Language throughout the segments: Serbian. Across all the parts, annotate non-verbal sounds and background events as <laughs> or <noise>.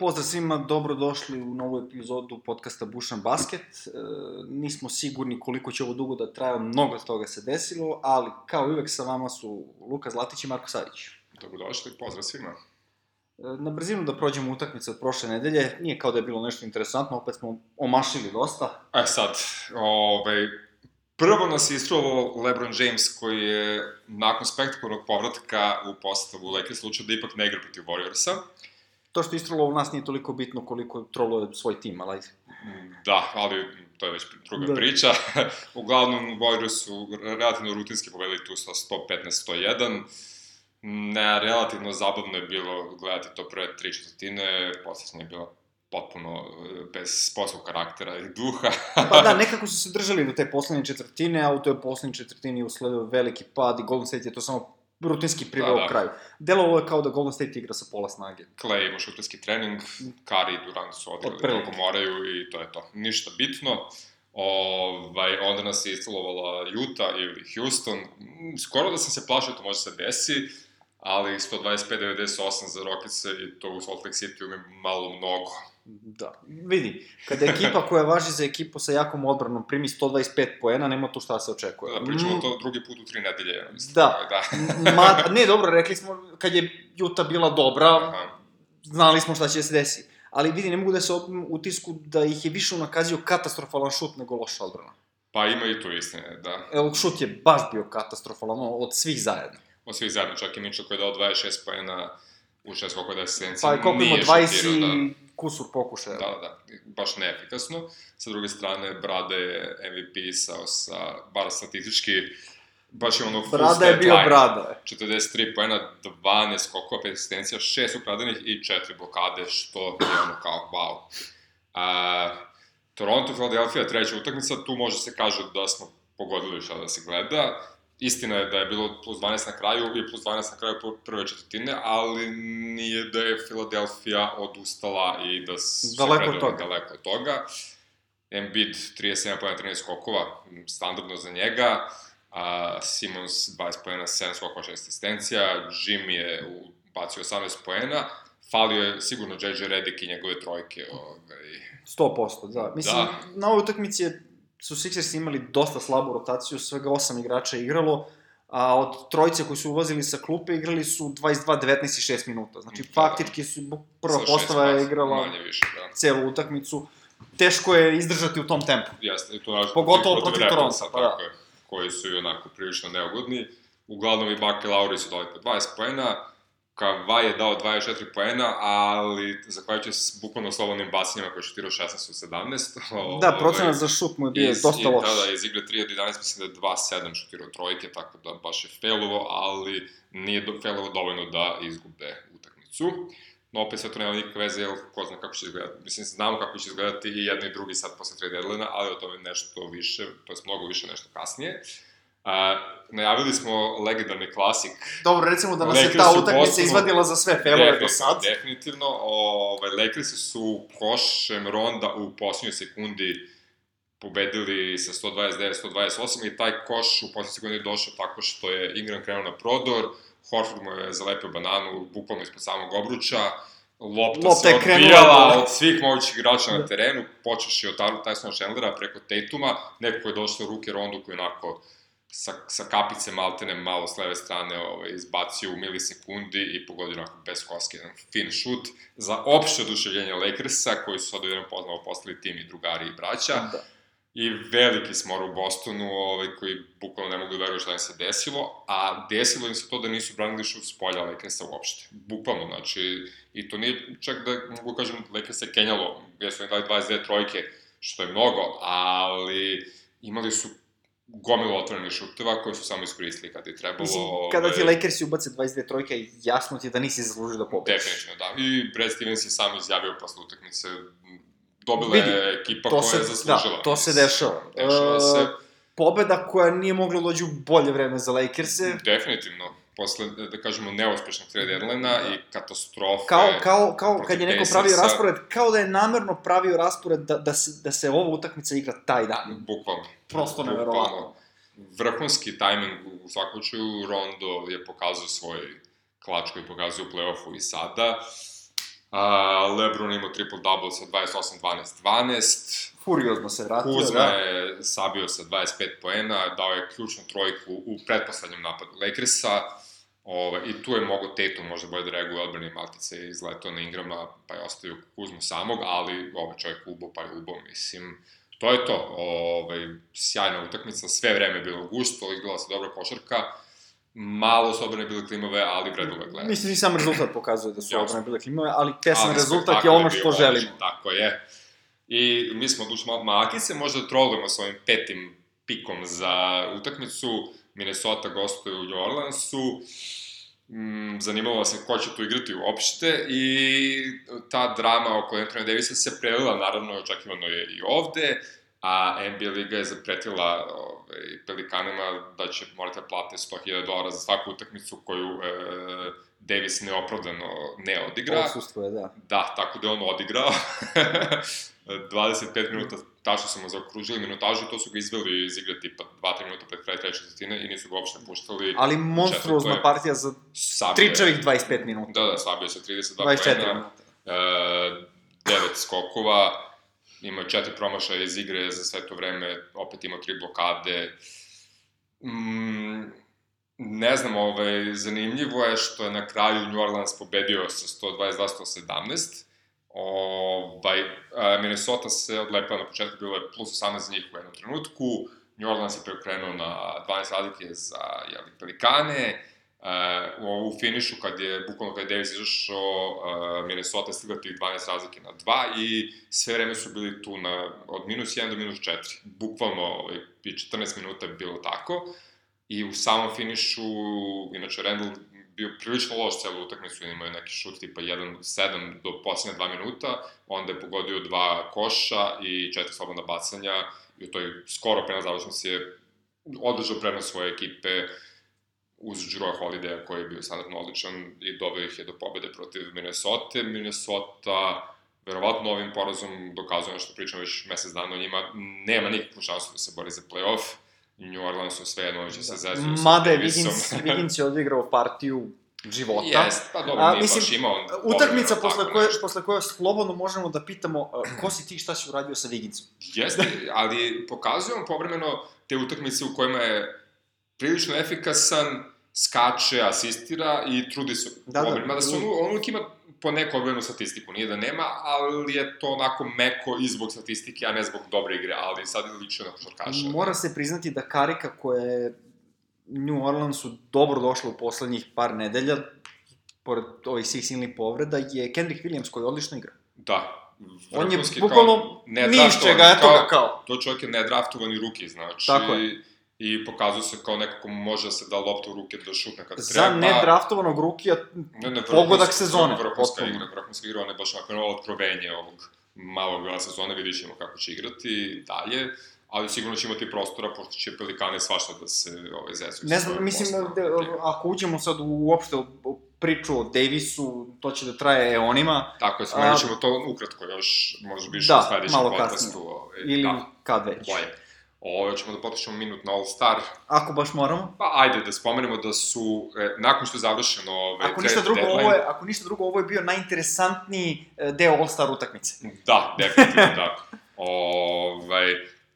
Pozdrav svima, dobrodošli u novu epizodu podcasta Bušan Basket. E, nismo sigurni koliko će ovo dugo da traje, mnogo toga se desilo, ali kao i uvek sa vama su Luka Zlatić i Marko Savić. Dobrodošli, pozdrav svima. E, na brzinu da prođemo utakmice od prošle nedelje, nije kao da je bilo nešto interesantno, opet smo omašili dosta. E sad, ovaj, prvo nas je istrovao LeBron James koji je nakon spektakularnog povratka u postavu Lakers slučao da ipak ne igra protiv Warriorsa to što istrolo u nas nije toliko bitno koliko troluje svoj tim, ali... Da, ali to je već druga da. priča. <laughs> Uglavnom, Warriors su relativno rutinski povedali tu sa 115-101. Ne, relativno zabavno je bilo gledati to prve tri četvrtine, posle je bilo potpuno e, bez sportskog karaktera i duha. <laughs> pa da, <laughs> nekako su se držali do te poslednje četvrtine, a u toj poslednje četvrtini usledio veliki pad i Golden State je to samo rutinski priveo da, da. kraju. Delovalo je kao da Golden State igra sa pola snage. Clay ima šuterski trening, Kari i Durant su odigrali kako moraju i to je to. Ništa bitno. Ovaj, onda nas je instalovala Utah ili Houston. Skoro da sam se plašao, to može se desi, ali 125-98 za Rockets i to u Salt Lake City mi malo mnogo. Da, vidi, kada ekipa koja važi za ekipu sa jakom odbranom primi 125 poena, nema tu šta se očekuje. Da, pričamo mm. to drugi put u tri nedelje, mislim. Da, da. <laughs> Ma, ne, dobro, rekli smo, kad je Juta bila dobra, Aha. znali smo šta će se desiti. Ali vidi, ne mogu da se utisku da ih je više unakazio katastrofalan šut nego loša odbrana. Pa ima i to istine, da. Evo, šut je baš bio katastrofalan, od svih zajedno. Od svih zajedno, čak i Mitchell koji je dao 26 poena u šest koliko da je Pa i koliko ima 20 da kusur pokušaja. Da, da, baš neefikasno. Sa druge strane, Brada je MVP sa, sa bar statistički, baš je ono full Brada je bio line. Brada. 43 poena, 12 skokova, 5 asistencija, 6 ukradenih i 4 blokade, što je ono kao wow. A, Toronto, Philadelphia, treća utakmica, tu može se kaže da smo pogodili šta da se gleda. Istina je da je bilo plus 12 na kraju i plus 12 na kraju prve četvrtine, ali nije da je Filadelfija odustala i da se daleko od toga. daleko od toga. Embiid 37 pojena 13 skokova, standardno za njega. A, Simons 20 pojena 7 skokova 6 asistencija. Jim je bacio 18 pojena. Falio je sigurno JJ Redick i njegove trojke. Ovaj. 100%, da. Mislim, da. na ovoj utakmici je su Sixers imali dosta slabu rotaciju, svega osam igrača igralo, a od trojice koji su ulazili sa klupe igrali su 22, 19 i 6 minuta. Znači, da, faktički su, prva postava je igrala više, da. celu utakmicu. Teško je izdržati u tom tempu. Jeste, i to naš, Pogotovo protiv Toronto. Pa da. koji su i onako prilično neugodni. Uglavnom i Bake Lauri su dali po 20 poena, Kavaj je dao 24 poena, ali zahvaljujući s bukvalno slobodnim bacanjima koji je šutirao 16 od 17. Da, procenat za šut mu je bio iz, dosta loš. Da, da, iz igre 3 od 11 mislim da je 2-7 šutirao trojke, tako da baš je failovo, ali nije do, failovo dovoljno da izgube utakmicu. No, opet sve to nema nikakve veze, jer ko zna kako će izgledati. Mislim, znamo kako će izgledati i jedno i drugi sad posle trade deadline ali o tome nešto više, to je mnogo više nešto kasnije. Uh, A, najavili smo legendarni klasik. Dobro, recimo da nas je ta utakmica izvadila za sve failove do sad. Definitivno, ovaj, Lakersi su košem ronda u posljednjoj sekundi pobedili sa 129-128 i taj koš u posljednjoj sekundi je došao tako što je Ingram krenuo na prodor, Horford mu je zalepio bananu bukvalno ispod samog obruča, lopta, lopta se odbijala od svih mogućih igrača na da. terenu, počeš i od Tysona Chandlera preko Tatuma, neko je došao u ruke rondu koji onako sa, sa kapice maltene malo s leve strane ovaj, izbacio u milisekundi i pogodio onako bez koske jedan fin šut za opšte oduševljenje Lakersa koji su sad jedan poznao postali tim i drugari i braća. Da. I veliki smor u Bostonu, ovaj, koji bukvalno ne mogu da veruju šta im se desilo, a desilo im se to da nisu branili šut s polja Lakersa uopšte. Bukvalno, znači, i to nije čak da, mogu kažem, Lakers je kenjalo, gde su im dali 22 trojke, što je mnogo, ali imali su gomilu otvorenih šuteva koje su samo iskoristili kad je trebalo... Mislim, kada ti Lakersi ubace 22 trojke, jasno ti je da nisi zaslužio da pobediš. Definitivno, da. I Brad Stevens je sam izjavio posle utakmice, dobila Vidi, je ekipa koja se, je zaslužila. Da, to se dešava. Dešava se. Uh, pobeda koja nije mogla dođu u bolje vreme za Lakerse. Definitivno posle, da kažemo, neuspešnog trade deadline i katastrofe. Kao, kao, kao kad je neko pravio raspored, kao da je namerno pravio raspored da, da, se, da se ova utakmica igra taj dan. Bukvalno. Prosto neverovatno. Vrhunski tajming u svakom Rondo je pokazao svoj klač koji pokazuje u play-offu i sada. A, Lebron imao triple-double sa 28-12-12. Furiozno se vratio, Kuzma da. je sabio sa 25 poena, dao je ključnu trojku u pretposlednjem napadu Lakersa. Ove, I tu je mogo Tatum možda bolje da reaguje odbrani Maltice izletao na Ingrama, pa je ostavio Kuzmu samog, ali ovaj čovjek ubo, pa je ubo, mislim. To je to, ovaj, sjajna utakmica, sve vreme je bilo gusto, igrala se dobra košarka, malo su odbrane bile klimove, ali vredno je gledati. Mislim, i sam rezultat pokazuje da su Jasno. odbrane bile klimove, ali tesan Ali rezultat je ono što želimo. Tako je. I mi smo duš malo maki se, možda trolujemo sa ovim petim pikom za utakmicu. Minnesota gostuje u New Orleansu. Mm, zanimalo je ko će tu igrati uopšte i ta drama oko Anthony Davisa se prelila, naravno, očekivano je i ovde, a NBA Liga je zapretila ovaj, Pelikanima da će morati da plate 100.000 dolara za svaku utakmicu koju e, Davis neopravdano ne odigra. Osustvo da. Da, tako da je on odigrao. <laughs> 25 minuta, tačno su mu zaokružili minutažu i to su ga izveli iz igre tipa 2-3 minuta pred kraj treće četvrtine i nisu ga uopšte puštali. Ali monstruozna je- partija za Sabio je- tričavih 25 minuta. Da, da, sabio se 32 24 poena, minuta. e, 9 skokova, ima četiri promašaja iz igre za sve to vreme, opet ima tri blokade. Mm, ne znam, ovaj, zanimljivo je što je na kraju New Orleans pobedio sa 122-117. Ovaj, a, Minnesota se odlepila na početku, bilo je plus 18 za njih u jednom trenutku. New Orleans je preokrenuo na 12 razlike za jeli, Pelikane. U, u finišu, kad je, bukvalno kad je Davis izašao, uh, Minnesota stigla tih 12 razlike na 2 i sve vreme su bili tu na, od minus 1 do minus 4. Bukvalno, ovaj, i 14 minuta je bilo tako. I u samom finišu, inače Randall bio prilično loš celu utakmicu, imao je neki šut tipa 1-7 do posljednje 2 minuta, onda je pogodio dva koša i četiri slobodna bacanja i u toj skoro pre na završnici je održao prednost svoje ekipe uz Drew Holiday koji je bio standardno odličan i doveo ih je do pobede protiv Minnesota. Minnesota verovatno ovim porazom dokazuje što pričam već mesec dana o njima, nema nikakvu šansu da se bori za playoff. New Orleansu sve jedno će se zezuju sa Mada je. Wiggins, <laughs> Wiggins je odigrao partiju života. Jest, pa dobro, A, nije mislim, baš imao... Utakmica posle koje, nešto. posle koje slobodno možemo da pitamo uh, ko si ti šta si uradio sa Wigginsom? Jeste, ali pokazuje on povremeno te utakmice u kojima je prilično efikasan, skače, asistira i trudi se Da, da. Mada se on, on uvijek ima po neku odbranu statistiku, nije da nema, ali je to onako meko i zbog statistike, a ne zbog dobre igre, ali sad je lično na košarkaša. Mora se priznati da karika koja je New Orleansu dobro došla u poslednjih par nedelja, pored ovih svih silnih povreda, je Kendrick Williams koji odlično igra. Da. On je bukvalno ni iz čega, eto ga kao. To čovjek je nedraftovani ruki, znači. Tako je. I pokazuje se kao neko ko može da se da loptu u ruke da šutne kad Za treba. nedraftovanog rukija, Ne, ne, pogodak sezone, Vrhunska igra, vrhunska igra, on je baš onako otkrovenje ovog malog dela sezone, vidit ćemo kako će igrati dalje, ali sigurno će imati prostora, pošto će Pelikane svašta da se ovaj, zezuju. ne znam, mislim, postavom. da, ako uđemo sad uopšte u priču o Davisu, to će da traje eonima, Tako je, spomenut ćemo to ukratko još, možda više Da, u sledećem podcastu. kasnije. Ovaj, ili Da, kad već. bolje. Ovo ćemo da potišemo minut na All Star. Ako baš moramo. Pa ajde da spomenemo da su, e, nakon što je završeno ovaj, Ako ništa drugo, deadline- ovo je, ako ništa drugo, ovo je bio najinteresantniji e, deo All-Star utakmice. Da, definitivno <laughs> da. Ovaj,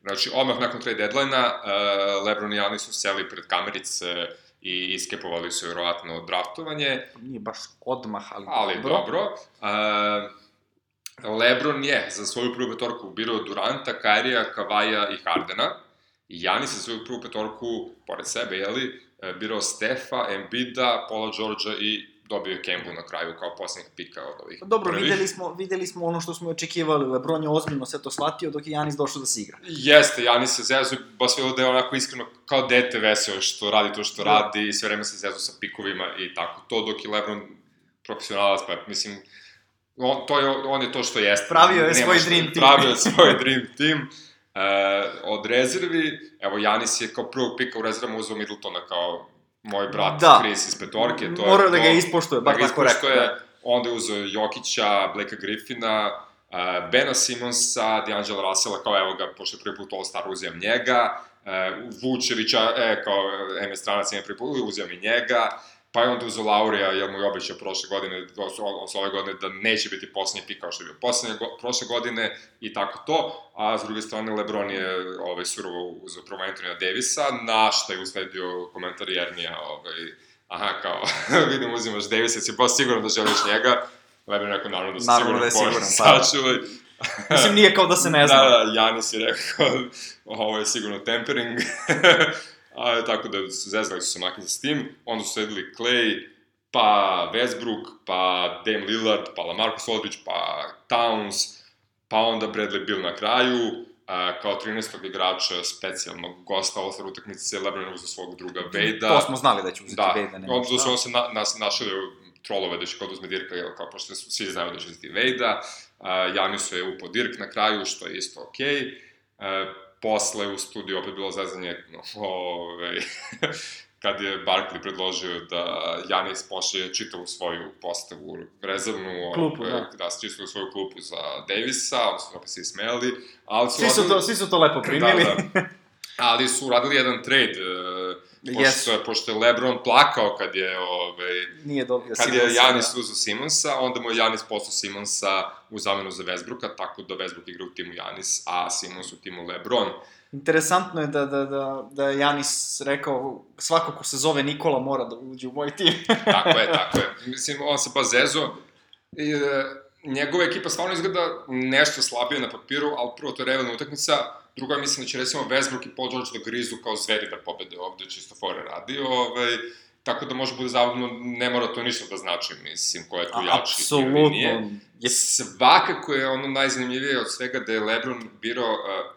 znači, odmah nakon trade deadline-a, uh, Lebron i Janis su seli pred kamerice i iskepovali su vjerovatno draftovanje, Nije baš odmah, ali, ali dobro. Uh, Lebron je za svoju prvu petorku birao Duranta, Kairija, Kavaja i Hardena. I Janis za svoju prvu petorku, pored sebe, jeli, e, birao Stefa, Embida, Paula Georgea i dobio je Kembu na kraju kao posljednjeg pika od ovih Pa Dobro, prvih. videli smo, videli smo ono što smo očekivali. Lebron je ozbiljno sve to shvatio dok je Janis došao da se igra. Jeste, Janis se zezu, baš bilo da je onako iskreno kao dete veseo što radi to što Da. radi i sve vreme se zezu sa pikovima i tako. To dok je Lebron profesionalac, pa mislim, on, to je, on je to što jeste. Pravio je svoj šta- dream team. Pravio je svoj dream team. E, od rezervi, evo Janis je kao prvog pika u rezervama uzeo Middletona kao moj brat Da. Chris iz petorke. To Morao da ga ispoštuje, da bar ga tako rekao. da. onda je uzeo Jokića, Blakea Griffina, uh, Bena Simonsa, D'Angelo Russella, kao evo ga, pošto je prvi put All-Star, uzem njega, uh, Vučevića, e, kao M je stranac, je prvi put, uzem i njega, pa je onda uzo Laurija, jer mu je obećao prošle godine, odnosno ove godine, da neće biti poslednji pik kao što je bio poslednje, go, prošle godine i tako to, a s druge strane Lebron je ovaj, surovo uz prvo Antonija Davisa, na šta je usledio komentar Jernija, ovaj, aha, kao, <laughs> vidim, uzimaš Davisa, si pa sigurno da želiš njega, Lebron rekao, naravno da sam Naravno siguran, da je siguran, pa. sačuvaj. <laughs> Mislim, nije kao da se ne <laughs> zna. Da, da, Janis je rekao, ovo je sigurno tempering. A, tako da zezali su se makice s tim. Onda su sledili Clay, pa Westbrook, pa Dame Lillard, pa Lamarcus Aldridge, pa Towns, pa onda Bradley Bill na kraju, a, kao 13. igrača specijalnog gosta ostar utakmice LeBron uzeo svog druga Vejda. To smo znali da će uzeti Da, Vejda. nema onda su on se na, nas, našli trolove da će kod uzme Dirka, jel, kao pošto su- svi znaju da će uzeti Vejda, uh, Janisu je upao Dirk na kraju, što je isto okej. Okay. Uh, posle u studiju opet bilo zezanje, <laughs> ove, kad je Barkley predložio da Janis pošalje čitavu svoju postavu rezervnu, Klupu, ove, da. da, čitavu svoju klupu za Davisa, onda su opet svi smeli, ali su... Svi su, to, svi su to lepo primili. Da, da. <laughs> Ali su uradili jedan trade, uh, pošto, je, pošto je Lebron plakao kad je, ovaj, Nije dobio kad je Simonsa, Janis da. uzao Simonsa, onda mu je Janis postao Simonsa u zamenu za Westbrooka, tako da Westbrook igra u timu Janis, a Simons u timu Lebron. Interesantno je da, da, da, da je Janis rekao, svako ko se zove Nikola mora da uđe u moj tim. <laughs> Tako je, tako je. Mislim, on se pa zezo. I, e, njegova ekipa stvarno izgleda nešto slabije na papiru, ali prvo to je realna utakmica, drugo mislim da će recimo Westbrook i Paul George da grizu kao zveri da pobede ovde, čisto fore radi, ovaj, tako da može bude zavodno, ne mora to ništa da znači, mislim, ko je tu jači ili nije. Apsolutno. Je, Svakako je ono najzanimljivije od svega da je Lebron birao, uh,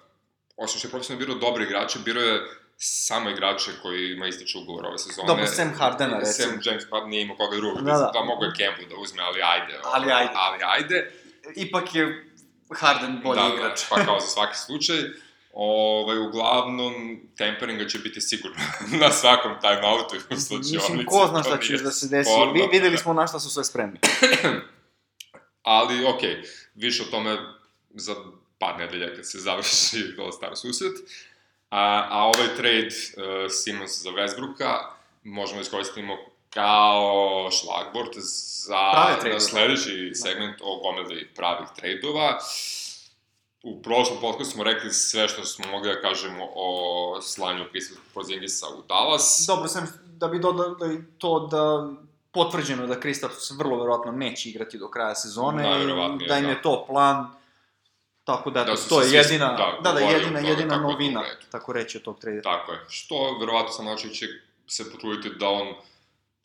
osim što je profesionalno birao dobre igrače, birao je samo igrače koji ima ističe ugovor ove sezone. Dobro, Sam Hardena, recimo. Sam James Harden nije imao koga drugog, Da, da, da. da. da mogu je Campbell da uzme, ali ajde. Ali ovaj, ajde. Ali ajde. ipak je Harden bolji da, igrač. Da, pa kao za svaki slučaj. <laughs> Ovaj, uglavnom, temperinga će biti sigurno <laughs> na svakom timeoutu u slučajonici. Mislim, ko zna šta će da se desi. sporno. Vi, videli smo na šta su sve spremni. <clears throat> Ali, okej, okay, više o tome za par nedelja kad se završi <laughs> All Star susret. A, a ovaj trade uh, Simons za Westbrooka možemo da iskoristimo kao šlagbord za na sledeći segment o gomeli pravih trejdova. U prošlom podcastu smo rekli sve što smo mogli da kažemo o slanju Kristofa Porzingisa u Dallas. Dobro, sam da bi dodali to da potvrđeno da Kristaps vrlo verovatno neće igrati do kraja sezone, Najverovatnije, da im da. je to plan, tako da, Da to je jedina, da, da, da, jedina, tome jedina novina, tako reći, od tog trade. Tako je. Što, verovatno sam način će se potruditi da on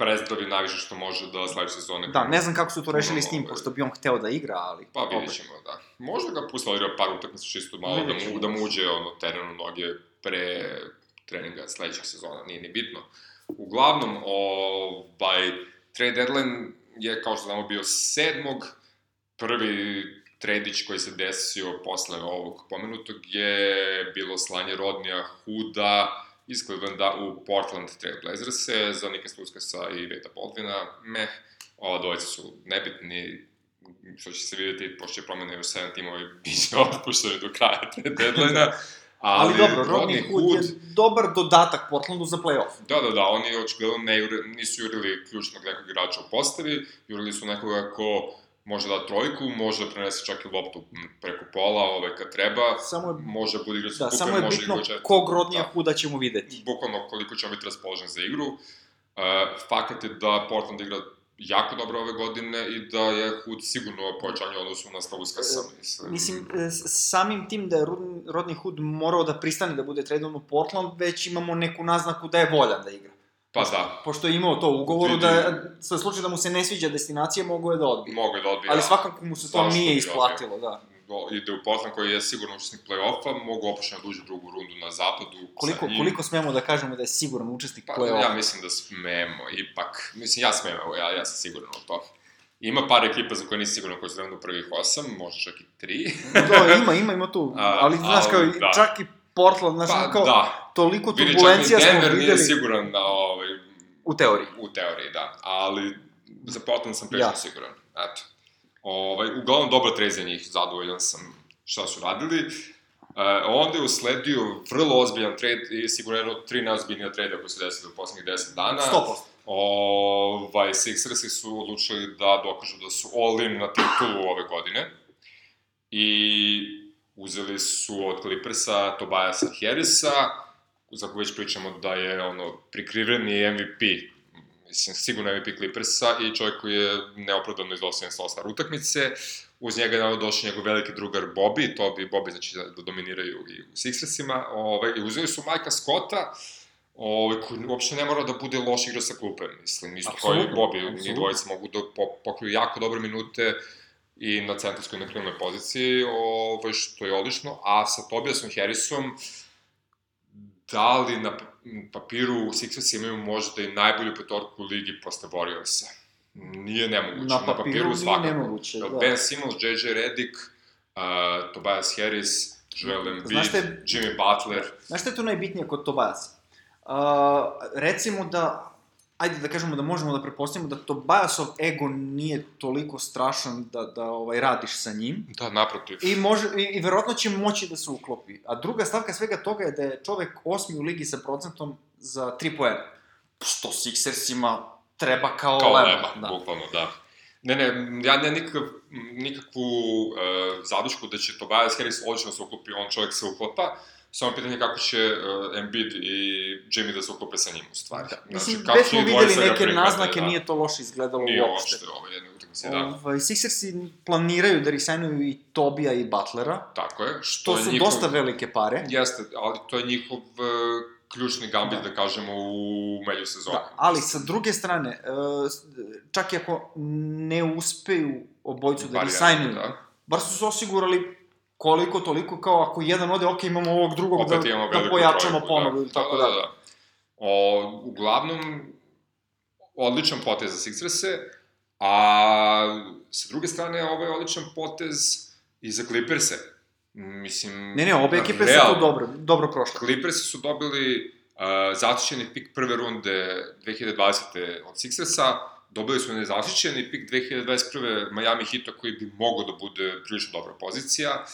prezdravi najviše što može da sledeće sezone... Da, ne znam kako su to rešili s Ovaj, pošto bi on hteo da igra, ali... Pa vidjet ćemo, da. Možda ga pusti da igra par utakmica čisto malo, da mu, ćemo. da mu uđe ono, teren u noge pre treninga sledećeg sezona, nije ni bitno. Uglavnom, ovaj, trade deadline je, kao što znamo, bio sedmog. Prvi tredić koji se desio posle ovog pomenutog je bilo slanje Rodnija Huda iz Clevelanda u Portland Trail Blazers-e za Nika Stuskasa i Veda Baldwina. Meh, ova dvojica su nebitni, što će se vidjeti, pošto je promene u 7 timovi, <laughs> bit će otpušteni do kraja trade <laughs> deadline-a. Ali, ali dobro, Rodney Hood, je dobar dodatak Portlandu za playoff. Da, da, da, oni očigledno ne nisu jurili ključnog nekog igrača u postavi, jurili su nekoga ko može da trojku, može da prenese čak i loptu preko pola, ovaj, kad treba, Samo je, može da bude igrač da, kupe, samo je može bitno kog Rodnija Da. Hooda ćemo videti. Bukvalno koliko će on biti raspoložen za igru. Uh, fakat je da Portland igra jako dobro ove godine i da je Hood sigurno pojačanje odnosu na Stavuskasa, mislim. Mislim, e, samim tim da je Rod- Rodney Hood morao da pristane da bude tradovan u Portland, već imamo neku naznaku da je voljan da igra. Pa da, Pošto je imao to u ugovoru, da sa slučaju da mu se ne sviđa destinacija, mogu je da odbije. mogu je da odbija. Ali svakako mu se to nije isplatilo, da. do- ide u Portland koji je sigurno učesnik play-offa, mogu opušteno da uđe u drugu rundu na zapadu Koliko, koliko smemo da kažemo da je siguran učesnik Pa, play-offa? ja mislim da smemo, ipak. Mislim, ja smem, evo, ja, ja sam siguran u to. Ima par ekipa za koje nisi siguran koji su trenutno u prvih osam, možda čak i tri. Da, ima, ima, ima tu. <laughs> A, ali, znaš, kao, da. čak i Portland, znaš, pa, kao, da. toliko turbulencija smo Denver nije videli siguran na, ovaj, u teoriji. u teoriji, da. Ali za Portland sam prilično Ja. siguran. Eto. Ovaj, uglavnom, dobar trade za njih, zadovoljan sam šta su radili. E, onda je usledio vrlo ozbiljan trade i sigurno jedno tri najozbiljnija trade koji se desili u poslednjih 10 dana. 100%. ovaj, Sixersi su odlučili da dokažu da su all-in na titulu ove godine. I uzeli su od Clippersa Tobiasa Harrisa, za koju već pričamo da je ono prikriveni MVP mislim, sigurno MVP Clippersa i čovjek koji je neopravdano izdao 78 star utakmice. Uz njega je došao njegov veliki drugar Bobby, to bi Bobby znači da dominiraju i u Sixersima. Ove, I uzeli su Majka Scotta, ovaj, koji uopšte ne mora da bude loš igra sa klupe, mislim, isto kao i Bobby, njih dvojica mogu da pokriju jako dobre minute i na centarskoj nekrilnoj poziciji, ovaj, što je odlično, a sa Tobiasom Harrisom, da li na papiru Sixers imaju možda i najbolju petorku u ligi posle Warriorsa. Nije nemoguće. Na papiru, na papiru svakako. nije nemoguće, da. Ben Simmons, JJ Redick, uh, Tobias Harris, Joel Embiid, Jimmy Butler. Znaš šta je to najbitnije kod Tobiasa? Uh, recimo da ajde da kažemo da možemo da prepostavimo da Tobiasov ego nije toliko strašan da, da ovaj, radiš sa njim. Da, naprotiv. I, može, i, i verovatno će moći da se uklopi. A druga stavka svega toga je da je čovek osmi u ligi sa procentom za 3 poena. Što Sixersima treba kao, kao leba. leba, da. bukvalno, da. Ne, ne, ja ne nikakav, nikakvu uh, zadušku da će Tobias Harris odlično se uklopi, on čovjek se uklopa, Samo pitanje kako će uh, Embiid i Jimmy da se uklope sa njim u stvari. Da. Znači, Mislim, već smo videli neke naznake, da. nije to loše izgledalo nije uopšte. Nije uopšte ovo jedne utakmice, da. Ovaj, Sixersi planiraju da risajnuju i Tobija i Butlera. Tako je. Što to su njihov, dosta velike pare. Jeste, ali to je njihov uh, ključni gambit, da. da kažemo, u međusezoni. Da, ali sa druge strane, uh, čak i ako ne uspeju obojcu da risajnuju, da. bar su se osigurali koliko toliko kao ako jedan ode, ok, imamo ovog drugog Opet da, da pojačamo da, ili tako da. da, da. O, uglavnom, odličan potez za Sixerse, a sa druge strane, ovo je odličan potez i za Clipperse. Mislim... Ne, ne, obe ekipe real, su to dobro, dobro prošle. Clippersi su dobili uh, zatišćeni pik prve runde 2020. od Sixersa, dobili su nezaštićeni pik 2021. Miami Hita koji bi mogao da bude prilično dobra pozicija.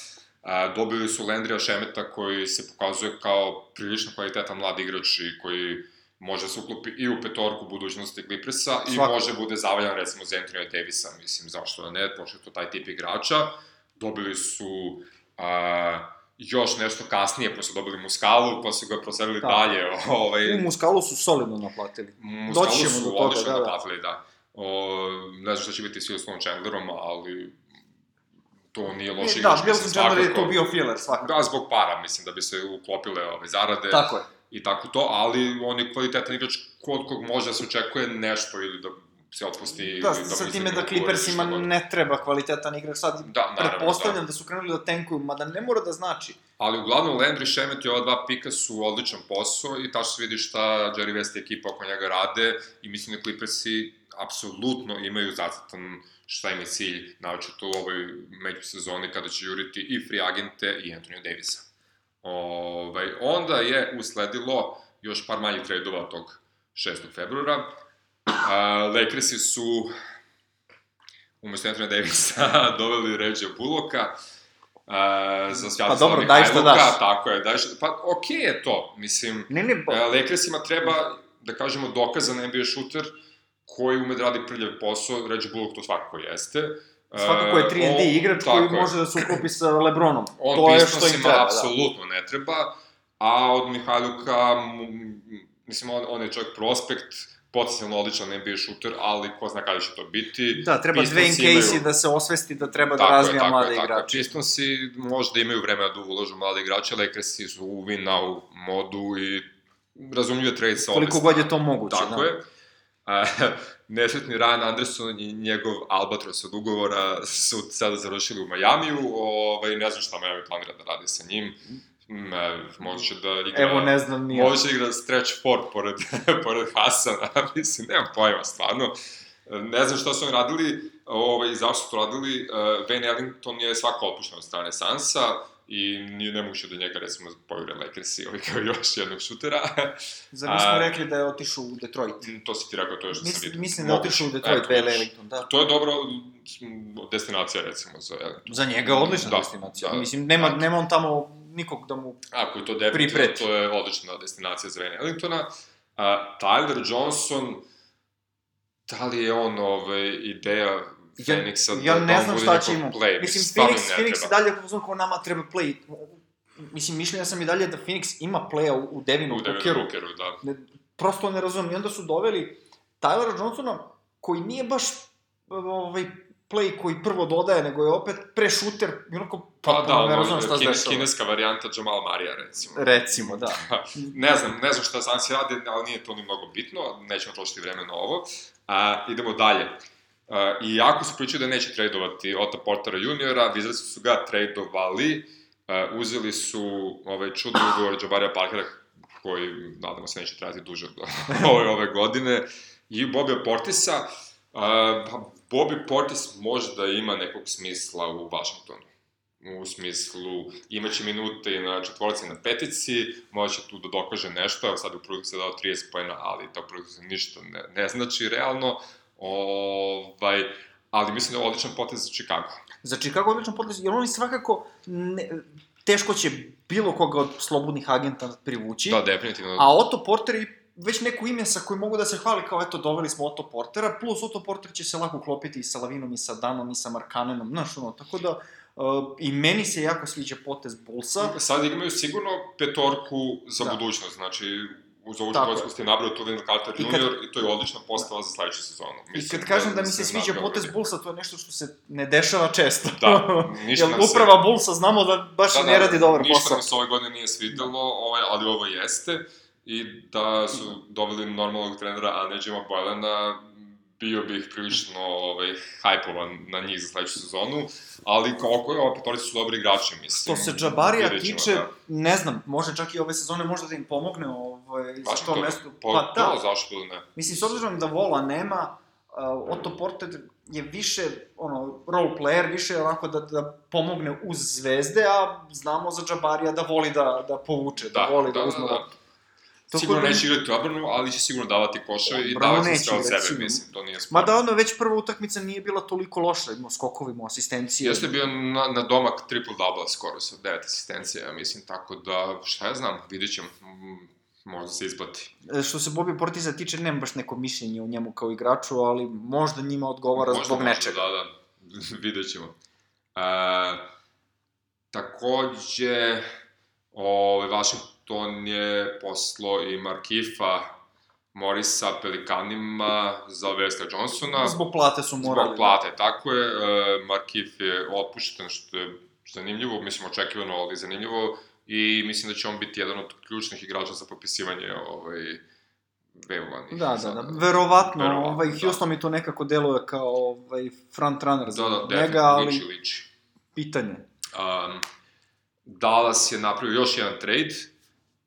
A, dobili su Lendrija Šemeta koji se pokazuje kao prilično kvalitetan mlad igrač i koji može se uklopi i u petorku budućnosti Clippersa i može bude zavaljan recimo za Anthony Davisa, mislim, zašto da ne, pošto je to taj tip igrača. Dobili su a, još nešto kasnije, pa su dobili Muskalu, pa su ga proselili da. dalje. Ovaj... U Muskalu su solidno naplatili. Muskalu Doćemo su do toga, odlično da, da. naplatili, da. O, ne znam šta će biti s Wilsonom Chandlerom, ali to nije loše igrač. Da, Wilson Chandler je to bio filler, svakako. Da, zbog para, mislim, da bi se uklopile ove zarade. Tako je. I tako to, ali on je kvalitetan igrač kod kog može da se očekuje nešto ili da se otpusti. Da, da sa time da Clippersima ne treba kvalitetan igrač. Sad, da, naravno, pretpostavljam da. da su krenuli da tenkuju, mada ne mora da znači. Ali uglavnom Landry Šemet i ova dva pika su odličan posao i tačno se vidi šta Jerry West i ekipa oko njega rade i mislim da Clippersi apsolutno imaju zacrtan šta im je cilj, naočito u ovoj međusezoni kada će juriti i free agente i Antonio Davisa. Ovaj, onda je usledilo još par manjih tradova tog 6. februara. Uh, Lakersi su umesto Antonio Davisa <laughs> doveli Reggie Bullocka, Uh, za Svjatoslava pa dobro, daj što daš. Tako je, daj što, pa okej okay je to, mislim, ne, ne, bo... uh, Lakersima treba, da kažemo, dokazan NBA šuter, koji ume da radi prljav posao, Reggie Bullock to svakako jeste. Svakako je 3 and D igrač koji je. može da se uklopi sa Lebronom. <laughs> On to je što im treba, da. apsolutno da. ne treba, a od Mihajluka, mislim, on, on je čovjek prospekt, potencijalno odličan NBA šuter, ali ko zna kada će to biti. Da, treba Dwayne Casey imaju... da se osvesti da treba da tako razvija je, mlade igrače. Tako Pistonsi možda imaju vremena da uložu mlade igrače, Lakersi su u win now modu i razumljivo trade sa Koliko god je to moguće. Tako da. je <laughs> nesretni Ryan Anderson i njegov Albatros od ugovora su sada završili u Majamiju, ovaj, ne znam šta Miami planira da radi sa njim, Ne, možda će da igra... Evo, ne znam, nije. Možda će igra stretch four pored, <laughs> pored Hasana, <laughs> mislim, nemam pojma, stvarno. Ne znam šta su oni radili, ovaj, zašto su to radili. Van Ellington je svako otpušten od strane Sansa, i nije nemoguće da njega, recimo, povire Lakersi ovaj kao još jednog šutera. <laughs> Zar nismo A, rekli da je otišao u Detroit? To si ti rekao, to je što mislim, sam vidio. Mislim da je otišao u Detroit, Van Ellington, da. To je dobro destinacija, recimo, za Ellington. Za njega je odlična da, destinacija. Da, mislim, nema, da. nema on tamo nikog da mu Ako je to definitivno, to je odlična destinacija za Van Ellingtona. Uh, Tyler Johnson, da li je on ovaj, ideja Phoenixa ja, ja da, ne da on znam šta će play. Mislim, Phoenix, ne Phoenix i dalje uzmano kao nama treba play. Mislim, mišljenja sam i dalje da Phoenix ima playa u, u Devinu, U Bookeru. Bookeru, da. Ne, prosto ne razumem. I onda su doveli Tylera Johnsona, koji nije baš ovaj, play koji prvo dodaje, nego je opet prešuter, i onako Pa da, ne ono, razumem šta se dešava. kineska varijanta Jamal Marija, recimo. Recimo, da. <laughs> ne znam, ne znam šta Sansi radi, ali nije to ni mnogo bitno, nećemo trošiti vreme na ovo. A, idemo dalje. A, iako su pričali da neće tradovati Otto Portera juniora, videli su, ga tradovali, a, uzeli su ovaj čudni ugovor Jabarija Parkera, koji, nadamo se, neće trajati duže od <laughs> ove, ove godine, i Bobija Portisa. Pa Bobby Portis možda ima nekog smisla u Washingtonu u smislu imaće minute i na četvorci i na petici, može tu da dokaže nešto, evo sad u prvu se dao 30 pojena, ali to prvu se ništa ne, ne znači realno, ovaj, ali mislim da je odličan potez za Chicago. Za Chicago odličan potez, jer oni svakako ne, teško će bilo koga od slobodnih agenta privući. Da, definitivno. A Otto Porter je već neko ime sa kojim mogu da se hvali kao eto doveli smo Otto Portera, plus Otto Porter će se lako uklopiti i sa Lavinom i sa Danom i sa Markanenom, znaš ono, tako da uh, i meni se jako sviđa potez Bullsa. Sad imaju sigurno petorku za da. budućnost, znači uz ovu je. ste nabrao tu Wendell Carter I kad- Jr. i to je odlična postava za sledeću sezonu. I kad kažem da mi se sviđa potez vidi. Bullsa, to je nešto što se ne dešava često. Da, <laughs> ništa Jer nam se- uprava Bullsa znamo da baš Da, da, ne radi dobar ništa posao. nam se ove godine nije svidelo, ovaj, ali ovo jeste. I da su doveli normalnog trenera, a ne Jima Boylana, bio bih prilično ovaj, hajpovan na njih za sledeću sezonu, ali koliko je, opet oni su dobri igrači, mislim. Što se Džabarija tiče, da. ne znam, može čak i ove sezone možda da im pomogne ovaj, za to mesto. Pa, Pa da, da, zašto ne? Mislim, s obzirom da Vola nema, uh, Otto Porter je više, ono, role player, više onako da, da pomogne uz zvezde, a znamo za Džabarija da voli da, da povuče, da, Da, voli da, da, uzme da, da. Tako Sigurno da- neće igrati obranu, ali će sigurno davati koševe i davati sve od sebe, sigurno. mislim, to nije sporno. Mada ono, već prva utakmica nije bila toliko loša, imao skokovi, imao asistencije. Jeste bio na, na domak triple-double skoro sa devet asistencija, ja mislim, tako da, šta ja znam, vidit ćemo, možda se isplati. E, Što se Bobby Portisa tiče, nemam baš neko mišljenje o njemu kao igraču, ali možda njima odgovara Možda, zbog možda, nečega. Da, da, <laughs> vidjet ćemo. E, takođe, ovaj, Washington je poslo i Markifa Morisa Pelikanima za Wesley Johnsona. Zbog plate su morali. Zbog plate, tako je. E, Markif je otpušten, što je zanimljivo, mislim, očekivano, ali zanimljivo. I mislim da će on biti jedan od ključnih igrača za popisivanje ovaj, vevovanih. Da, da, da. Verovatno, Verovatno, ovaj, da. Houston mi to nekako deluje kao ovaj, front runner za Da, da, njega, definitivno, ali liči, liči. pitanje. Um, Dallas je napravio još jedan trade.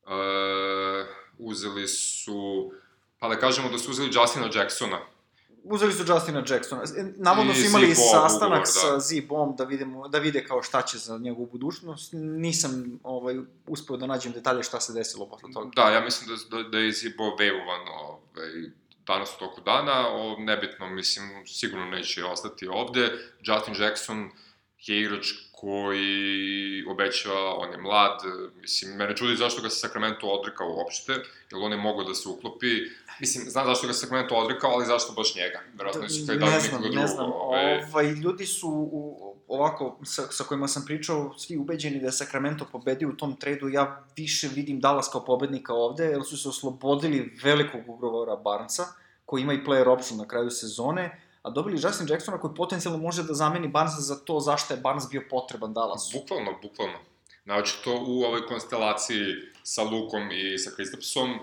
Uh, uzeli su, pa da kažemo da su uzeli Justina Jacksona. Uzeli su Justina Jacksona. E, Navodno su imali sastanak ugovor, da. sa Z-Bomb da, vidimo, da vide kao šta će za njegovu budućnost. Nisam ovaj, uspeo da nađem detalje šta se desilo posle toga. Da, ja mislim da, da, da je Zibo vevovan ovaj, danas u toku dana, o, nebitno, mislim, sigurno neće ostati ovde. Justin Jackson je igrač koji obećava, on je mlad, mislim, mene čudi zašto ga se Sacramento odrekao uopšte, jer on je mogao da se uklopi, mislim, znam zašto ga se Sacramento odrekao, ali zašto baš njega, verovatno su taj dali ne nekoga znam, drugog. ne znam. ovaj, Ovaj, ljudi su u, ovako, sa, sa kojima sam pričao, svi ubeđeni da je Sacramento pobedio u tom tradu, ja više vidim Dallas kao pobednika ovde, jer su se oslobodili velikog ugovora Barnesa, koji ima i player option na kraju sezone, a dobili Justin Jacksona koji potencijalno može da zameni Barnesa za to zašto je Barnes bio potreban Dallasu. Bukvalno, bukvalno. Znači, to u ovoj konstelaciji sa Lukom i sa Kristapsom, uh,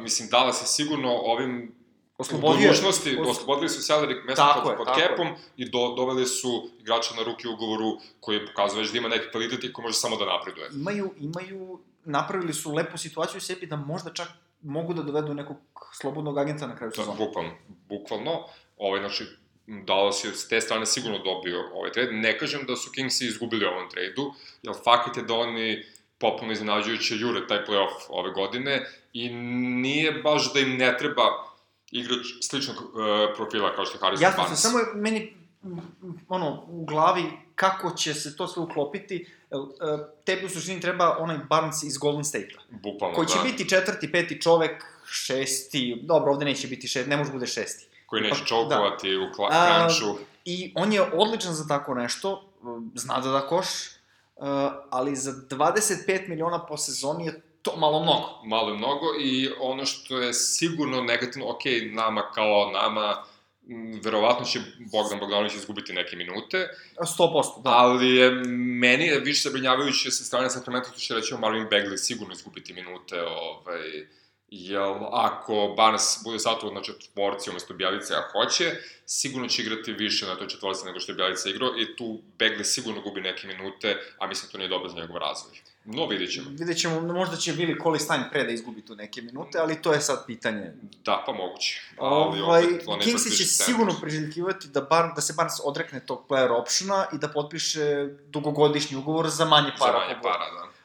mislim, Dallas je sigurno ovim Oslobodio budućnosti, os- oslobodili su salary mesto Tako pod, je, pod capom i do, doveli su igrača na ruke ugovoru koji pokazuje već da ima neki kvalitet i koji može samo da napreduje. Imaju, imaju, napravili su lepu situaciju sebi da možda čak mogu da dovedu nekog slobodnog agenta na kraju To je sezone. bukvalno, bukvalno. Ovaj, znači, Dallas je s te strane sigurno dobio ovaj trade. Ne kažem da su Kingsi izgubili ovom tradu, jer fakat je da oni popuno iznenađujuće jure taj playoff ove godine i nije baš da im ne treba igrač sličnog uh, profila kao što je Harrison Jasno Barnes. se, samo meni ono, u glavi kako će se to sve uklopiti, e, tebi u suštini treba onaj Barnes iz Golden State-a, Bukvalno, koji će da. biti četvrti, peti čovek, šesti, dobro, ovde neće biti šesti, ne može bude šesti, koji neće Pa, čokovati da. u kla, A, kranču. I on je odličan za tako nešto, zna da da koš, uh, ali za 25 miliona po sezoni je to malo mnogo. Malo je mnogo i ono što je sigurno negativno, ok, nama kao nama, verovatno će Bogdan Bogdanović izgubiti neke minute, 100%, da. ali je, meni više zabrinjavajuće sa strane Sacramento, što će reći Marvin Bagley sigurno izgubiti minute, ovaj, Jel, ako Barnes bude satuo na četvorci umesto Bjelice, a hoće, sigurno će igrati više na toj četvorci nego što je Bjelica igrao i tu Begle sigurno gubi neke minute, a mislim da to nije dobro za njegov razvoj. No, vidjet ćemo. Vidjet ćemo, možda će Willi Colistein pre da izgubi tu neke minute, ali to je sad pitanje. Da, pa moguće. Ali Ovaj, Kingsi će više sigurno priželjkivati da, bar, da se Barnes odrekne tog player optiona i da potpiše dugogodišnji ugovor za manje para. Za manje para, da.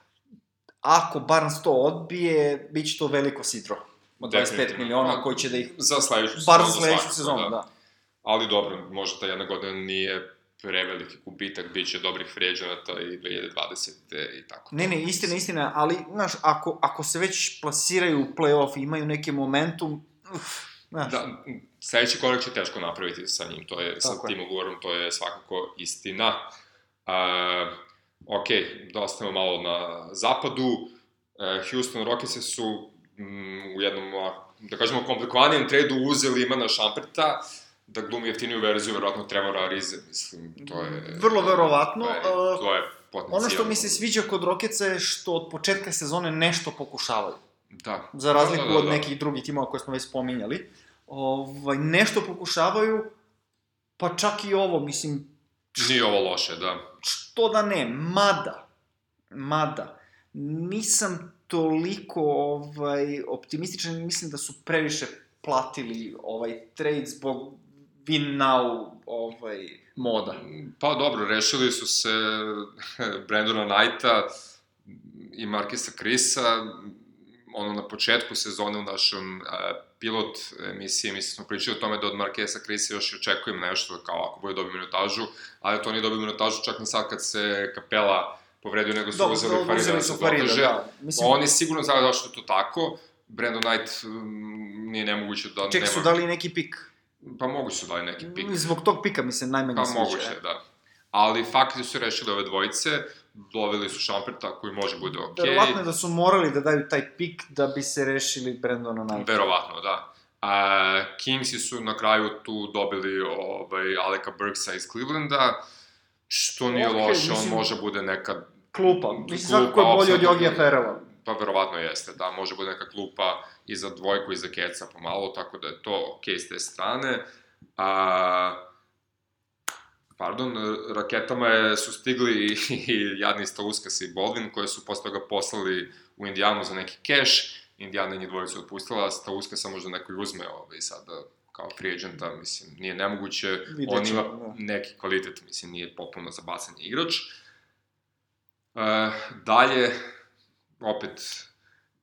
Ako Barnes to odbije, bit će to veliko sidro. Od 25 Definitivno. miliona koji će da ih... Za sledeću Bar za sezonu sledeću sezonu, da. Ali dobro, možda ta jedna godina nije preveliki gubitak, bit će dobrih fređanata i 2020. i tako. Ne, ne, istina, istina, ali, znaš, ako, ako se već plasiraju u play-off i imaju neki momentum, uf, znaš, Da, sledeći korak će teško napraviti sa njim, to je, sa Tako je. tim ugovorom, to je svakako istina. Uh, ok, da ostavimo malo na zapadu. Uh, Houston Rockets su mm, u jednom, da kažemo, komplikovanijem tradu uzeli Imana Šamprta, da glumi jeftiniju verziju, verovatno Trevora Arize, mislim, to je... Vrlo verovatno, To je, to je potencijal. ono što mi se sviđa kod Rokeca je što od početka sezone nešto pokušavaju. Da. Za razliku Da, da, da, od da. nekih drugih timova koje smo već spominjali. Ovaj, nešto pokušavaju, pa čak i ovo, mislim, Nije ovo loše, da. Što da ne, mada, mada, nisam toliko ovaj, optimističan, mislim da su previše platili ovaj trade zbog win now ovaj, moda. Pa dobro, rešili su se <laughs> Brandona Knighta i Markisa Krisa, ono na početku sezone u našem uh, pilot emisiji, mislim smo pričali o tome da od Markesa Krisa još i očekujem nešto, kao ako bude dobio minutažu, ali to nije dobio minutažu čak ni sad kad se Kapela povredio, nego su Dobro, uzeli Farida uzeli da se dokaže. da. Mislim, Oni sigurno znaju zašto je to tako, Brandon Knight mm, nije nemoguće da ček nema... su dali neki pik. Pa moguće su dali neki pik. Zbog tog pika mi se najmanje Pa sviđa. moguće, da. Ali fakt je da su rešili ove dvojice, doveli su Šamperta koji može bude okej. Verovatno je da su morali da daju taj pik da bi se rešili Brandona Knighta. Verovatno, da. A, Kingsi su na kraju tu dobili ovaj, Aleka Burksa iz Clevelanda, što nije Okej, loše, mislim- on može bude neka... Klupa. Mislim, svakako je bolje od. Jogija Ferrella. Pa verovatno jeste, da, može bude neka klupa i za dvojku i za keca pomalo, tako da je to okej s te strane. A, pardon, raketama je, su stigli i, i jadni Stauskas i Baldwin, koje su posle toga poslali u Indijanu za neki keš. Indijana je njih dvojicu otpustila, Stauskasa možda neko i uzme ovaj, sada kao free agenta, mislim, nije nemoguće. Vidjet On ima ćemo, da. neki kvalitet, mislim, nije potpuno za bacanje igrač. E, dalje, opet,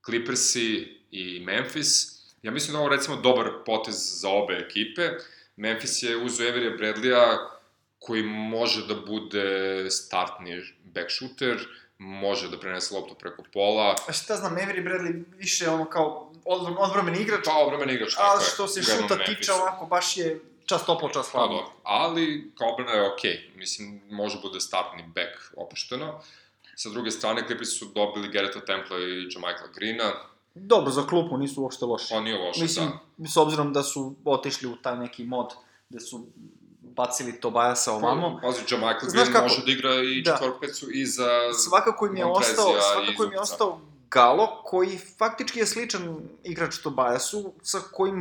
Clippersi i Memphis. Ja mislim da ovo recimo dobar potez za obe ekipe. Memphis je uzeo Everija Bradleya koji može da bude startni back shooter, može da prenese loptu preko pola, A šta znam, Avery Bradley više ono kao odvr, odvrmeni igrač, pa obrambeni igrač, tako a je. što se šuta tiče ovako, baš je čas toplo, čas Pa hladno. dobro, ali kao obrana je okej. Mislim, može bude startni back opušteno. Sa druge strane, Clippers su dobili Garretta Templa i Jamichaela Greena. Dobro, za klupu nisu uopšte loši. On nije loše, Mislim, da. s obzirom da su otišli u taj neki mod, gde su bacili Tobajasa ovamo, Pa, Pazi, Jamichael Znaš Green kako? može da igra i Da. četvrku pecu i za... svakako im je Montrezija ostao, svakako im je ostao Galo, koji faktički je sličan igrač Tobajasu, sa kojim,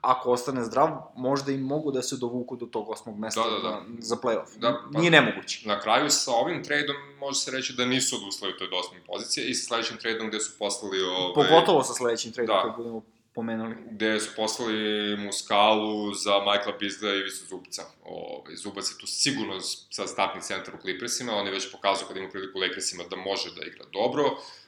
ako ostane zdrav, možda i mogu da se dovuku do tog osmog mesta Da, da, da. za, playoff. Da, pa- Nije nemoguće. Na kraju sa ovim tradeom može se reći da nisu odustali od toj osme pozicije i sa sledećim tradeom gde su poslali... Ovaj, Pogotovo sa sledećim tradom Da. koji budemo pomenuli. gde su poslali Muskalu za Michaela Bizdela i Visu Zubca. Ovaj, Zubac je tu sigurno sad startni centar u Clippersima, on je već pokazao kad ima priliku u Lakersima da može da igra dobro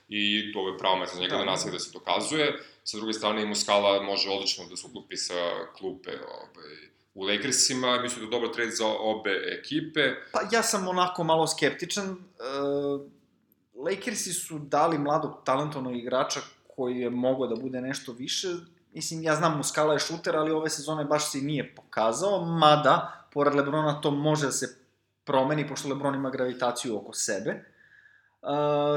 i to je pravo mesto za njega da, Da. da nastavi da se dokazuje. Sa druge strane Muskala može odlično da se uklupi sa klupe ovaj, u Lakersima, mislim da je dobar trade za obe ekipe. Pa ja sam onako malo skeptičan. Uh, Lakersi su dali mladog talentovnog igrača koji je mogao da bude nešto više mislim, ja znam Muskala je šuter, ali ove sezone baš se i nije pokazao, mada, pored Lebrona, to može da se promeni, pošto Lebron ima gravitaciju oko sebe. Uh,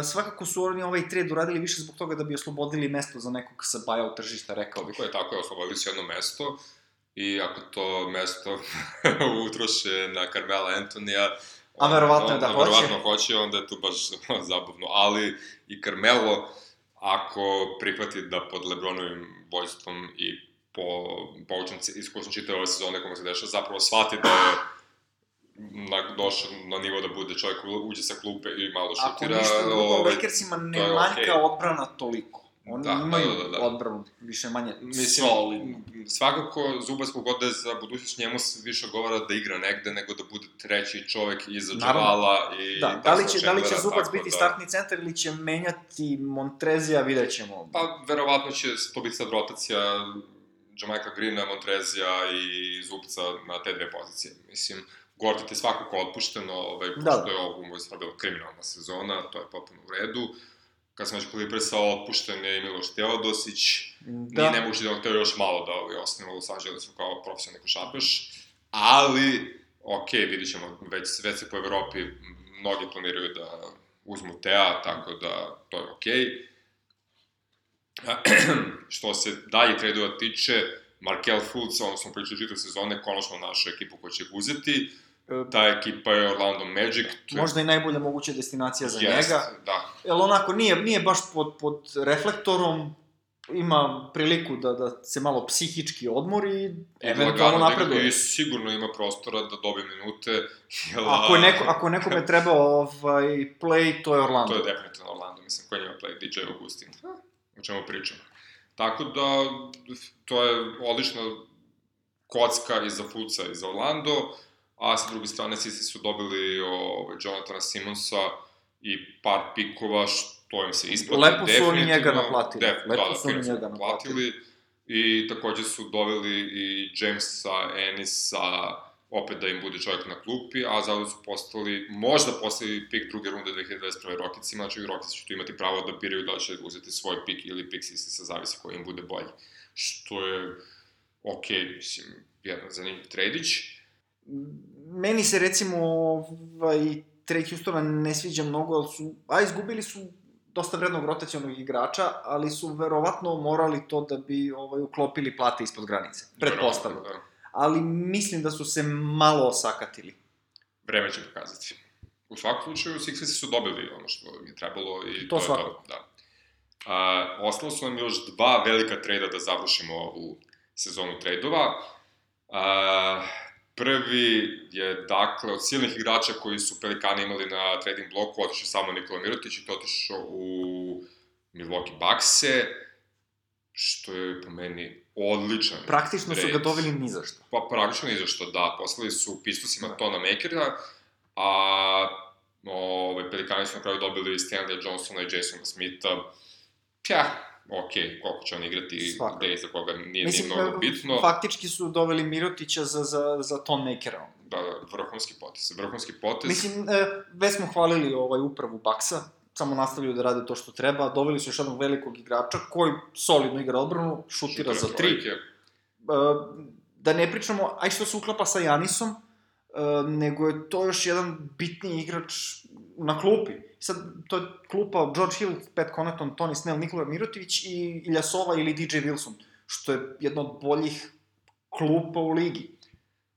svakako su oni ovaj trade uradili više zbog toga da bi oslobodili mesto za nekog sa buyout tržišta, rekao bih. Tako je, tako je, oslobodili su jedno mesto i ako to mesto <laughs> utroše na Carmela Antonija, A verovatno je da hoće. Verovatno hoće, onda je to baš <laughs> zabavno. Ali i Carmelo, ako prihvati da pod Lebronovim vojstvom i po poučnom iskusnom čitave ove sezone kome se dešava, zapravo shvati da je na, došao na nivo da bude čovjek uđe sa klupe i malo šutira. Ako ništa drugo, ovaj, Lakersima ne manjka okay. odbrana toliko. Oni Da, da, imaju da, da, da. odbranu više manje Mislim, solidnu. svakako Zubac kogod da je za budućnost njemu se više odgovara da igra negde nego da bude treći čovek iza. Džavala i Da, da li će, da li će Zubac biti da- startni centar ili će menjati Montrezija, vidjet ćemo. Pa, verovatno će to biti sad rotacija Jamaica Greena, Montrezija i Zubca na te dve pozicije. Mislim, Gortat je svakako otpušteno, ovaj, pošto Da. je ovo mu je kriminalna sezona, to je potpuno u redu. Kad sam već Clippersa otpušten je i Miloš Teodosić, da. Nije nemoguće da on još malo da ostane u Los Angelesu kao profesionalni košarkaš, ali, ok, vidit ćemo, već, već se po Evropi mnogi planiraju da uzmu Tea, tako da to je okej. <clears throat> što se dalje tradova tiče, Markel Fultz, ono smo pričali čitav sezone, konačno našu ekipu koja će ih uzeti. Ta ekipa je Orlando Magic. je- možda i najbolja moguća destinacija za Jest, njega. Da, Jel onako, nije, nije baš pod, pod reflektorom, ima priliku da, da se malo psihički odmori i eventualno napreduje. I sigurno ima prostora da dobije minute. Jel, Ako, je neko, ako nekome <laughs> treba ovaj, play, to je Orlando. To je definitivno Orlando, mislim, koji njima play DJ Augustin. O čemu pričamo. Tako da, to je odlična kocka i za Fulca i za Orlando, a sa druge strane Sisi su dobili ovaj, Jonathana Simonsa i par pikova, što im se isplati. Lepo su oni njega naplatili. Def, Lepo da, da, su oni njega naplatili. I takođe su doveli i Jamesa, Enisa, opet da im bude čovjek na klupi, a zato su postali, možda postali pik druge runde 2021. Rokicima, znači Rokici će tu imati pravo da biraju da će uzeti svoj pik ili pik sa zavisi koji im bude bolji. Što je, ok, mislim, jedan zanimljiv tradić. Meni se recimo ovaj, trade Houstona ne sviđa mnogo, ali su, a izgubili su dosta vrednog rotacionog igrača, ali su verovatno morali to da bi ovaj, uklopili plate ispod granice. Pretpostavljam. Da. Ali mislim da su se malo osakatili. Vreme će pokazati. U svakom slučaju, Sixersi su dobili ono što im je trebalo i To to, je svakako. to. Da. A, ostalo su nam još dva velika trejda da završimo ovu sezonu trejdova. A, prvi je, dakle, od silnih igrača koji su Pelikani imali na trading bloku, otišao samo Nikola Mirotić i to otišao u Milwaukee Buckse, što je po meni odličan Praktično su ga trade. doveli ni za što. Pa praktično ni zašto, da, poslali su Pistosima Da. Tona Makera, a ove, Pelikani su na kraju dobili Stanley Johnsona i Jasona Smitha. Pja, okej, koliko će on igrati, Svakako. gde i za koga nije, Mislim, nije mnogo bitno. faktički su doveli Mirotića za, za, za ton makera. Da, da, vrhunski potez, vrhunski potez. Mislim, e, već smo hvalili ovaj upravu Baksa, samo nastavljaju da rade to što treba, doveli su još jednog velikog igrača koji solidno igra odbranu, šutira za tri. trojke. E, da ne pričamo, aj što se uklapa sa Janisom, e, nego je to još jedan bitni igrač na klupi. Sad, to je klupa George Hill, Pat Connaughton, Tony Snell, Nikola Mirotić i Iljasova ili DJ Wilson, što je jedna od boljih klupa u ligi.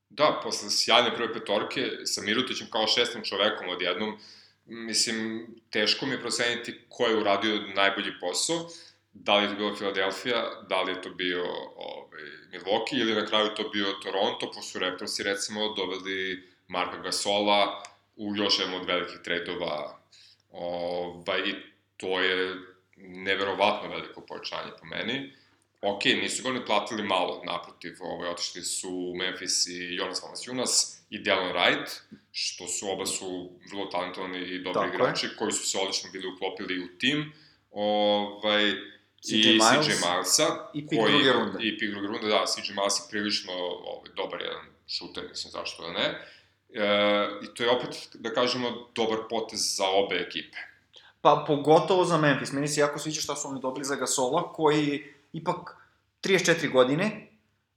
Da, posle sjajne prve petorke, sa Mirutićem kao šestim čovekom odjednom, mislim, teško mi je proceniti ko je uradio najbolji posao, da li je to bila Filadelfija, da li je to bio Milwaukee ili na kraju to bio Toronto, pošto su Raptorsi recimo doveli Marka Gasola u još jednom od velikih tradova ovaj, i to je neverovatno veliko pojačanje po meni. Ok, nisu ga oni platili malo, naprotiv, ovaj, otišli su Memphis i Jonas Valanciunas i Delon Wright, što su oba su vrlo talentovani i dobri Tako je. igrači, koji su se odlično bili uklopili u tim. Ovaj, CJ i Miles CJ Milesa, i pik koji- druge runde. I pik druge runde, da, CJ Miles je prilično ovaj, dobar jedan šuter, mislim, zašto da ne. E, I to je opet, da kažemo, dobar potez za obe ekipe. Pa pogotovo za Memphis. Meni se jako sviđa šta su oni dobili za Gasola, koji ipak 34 godine,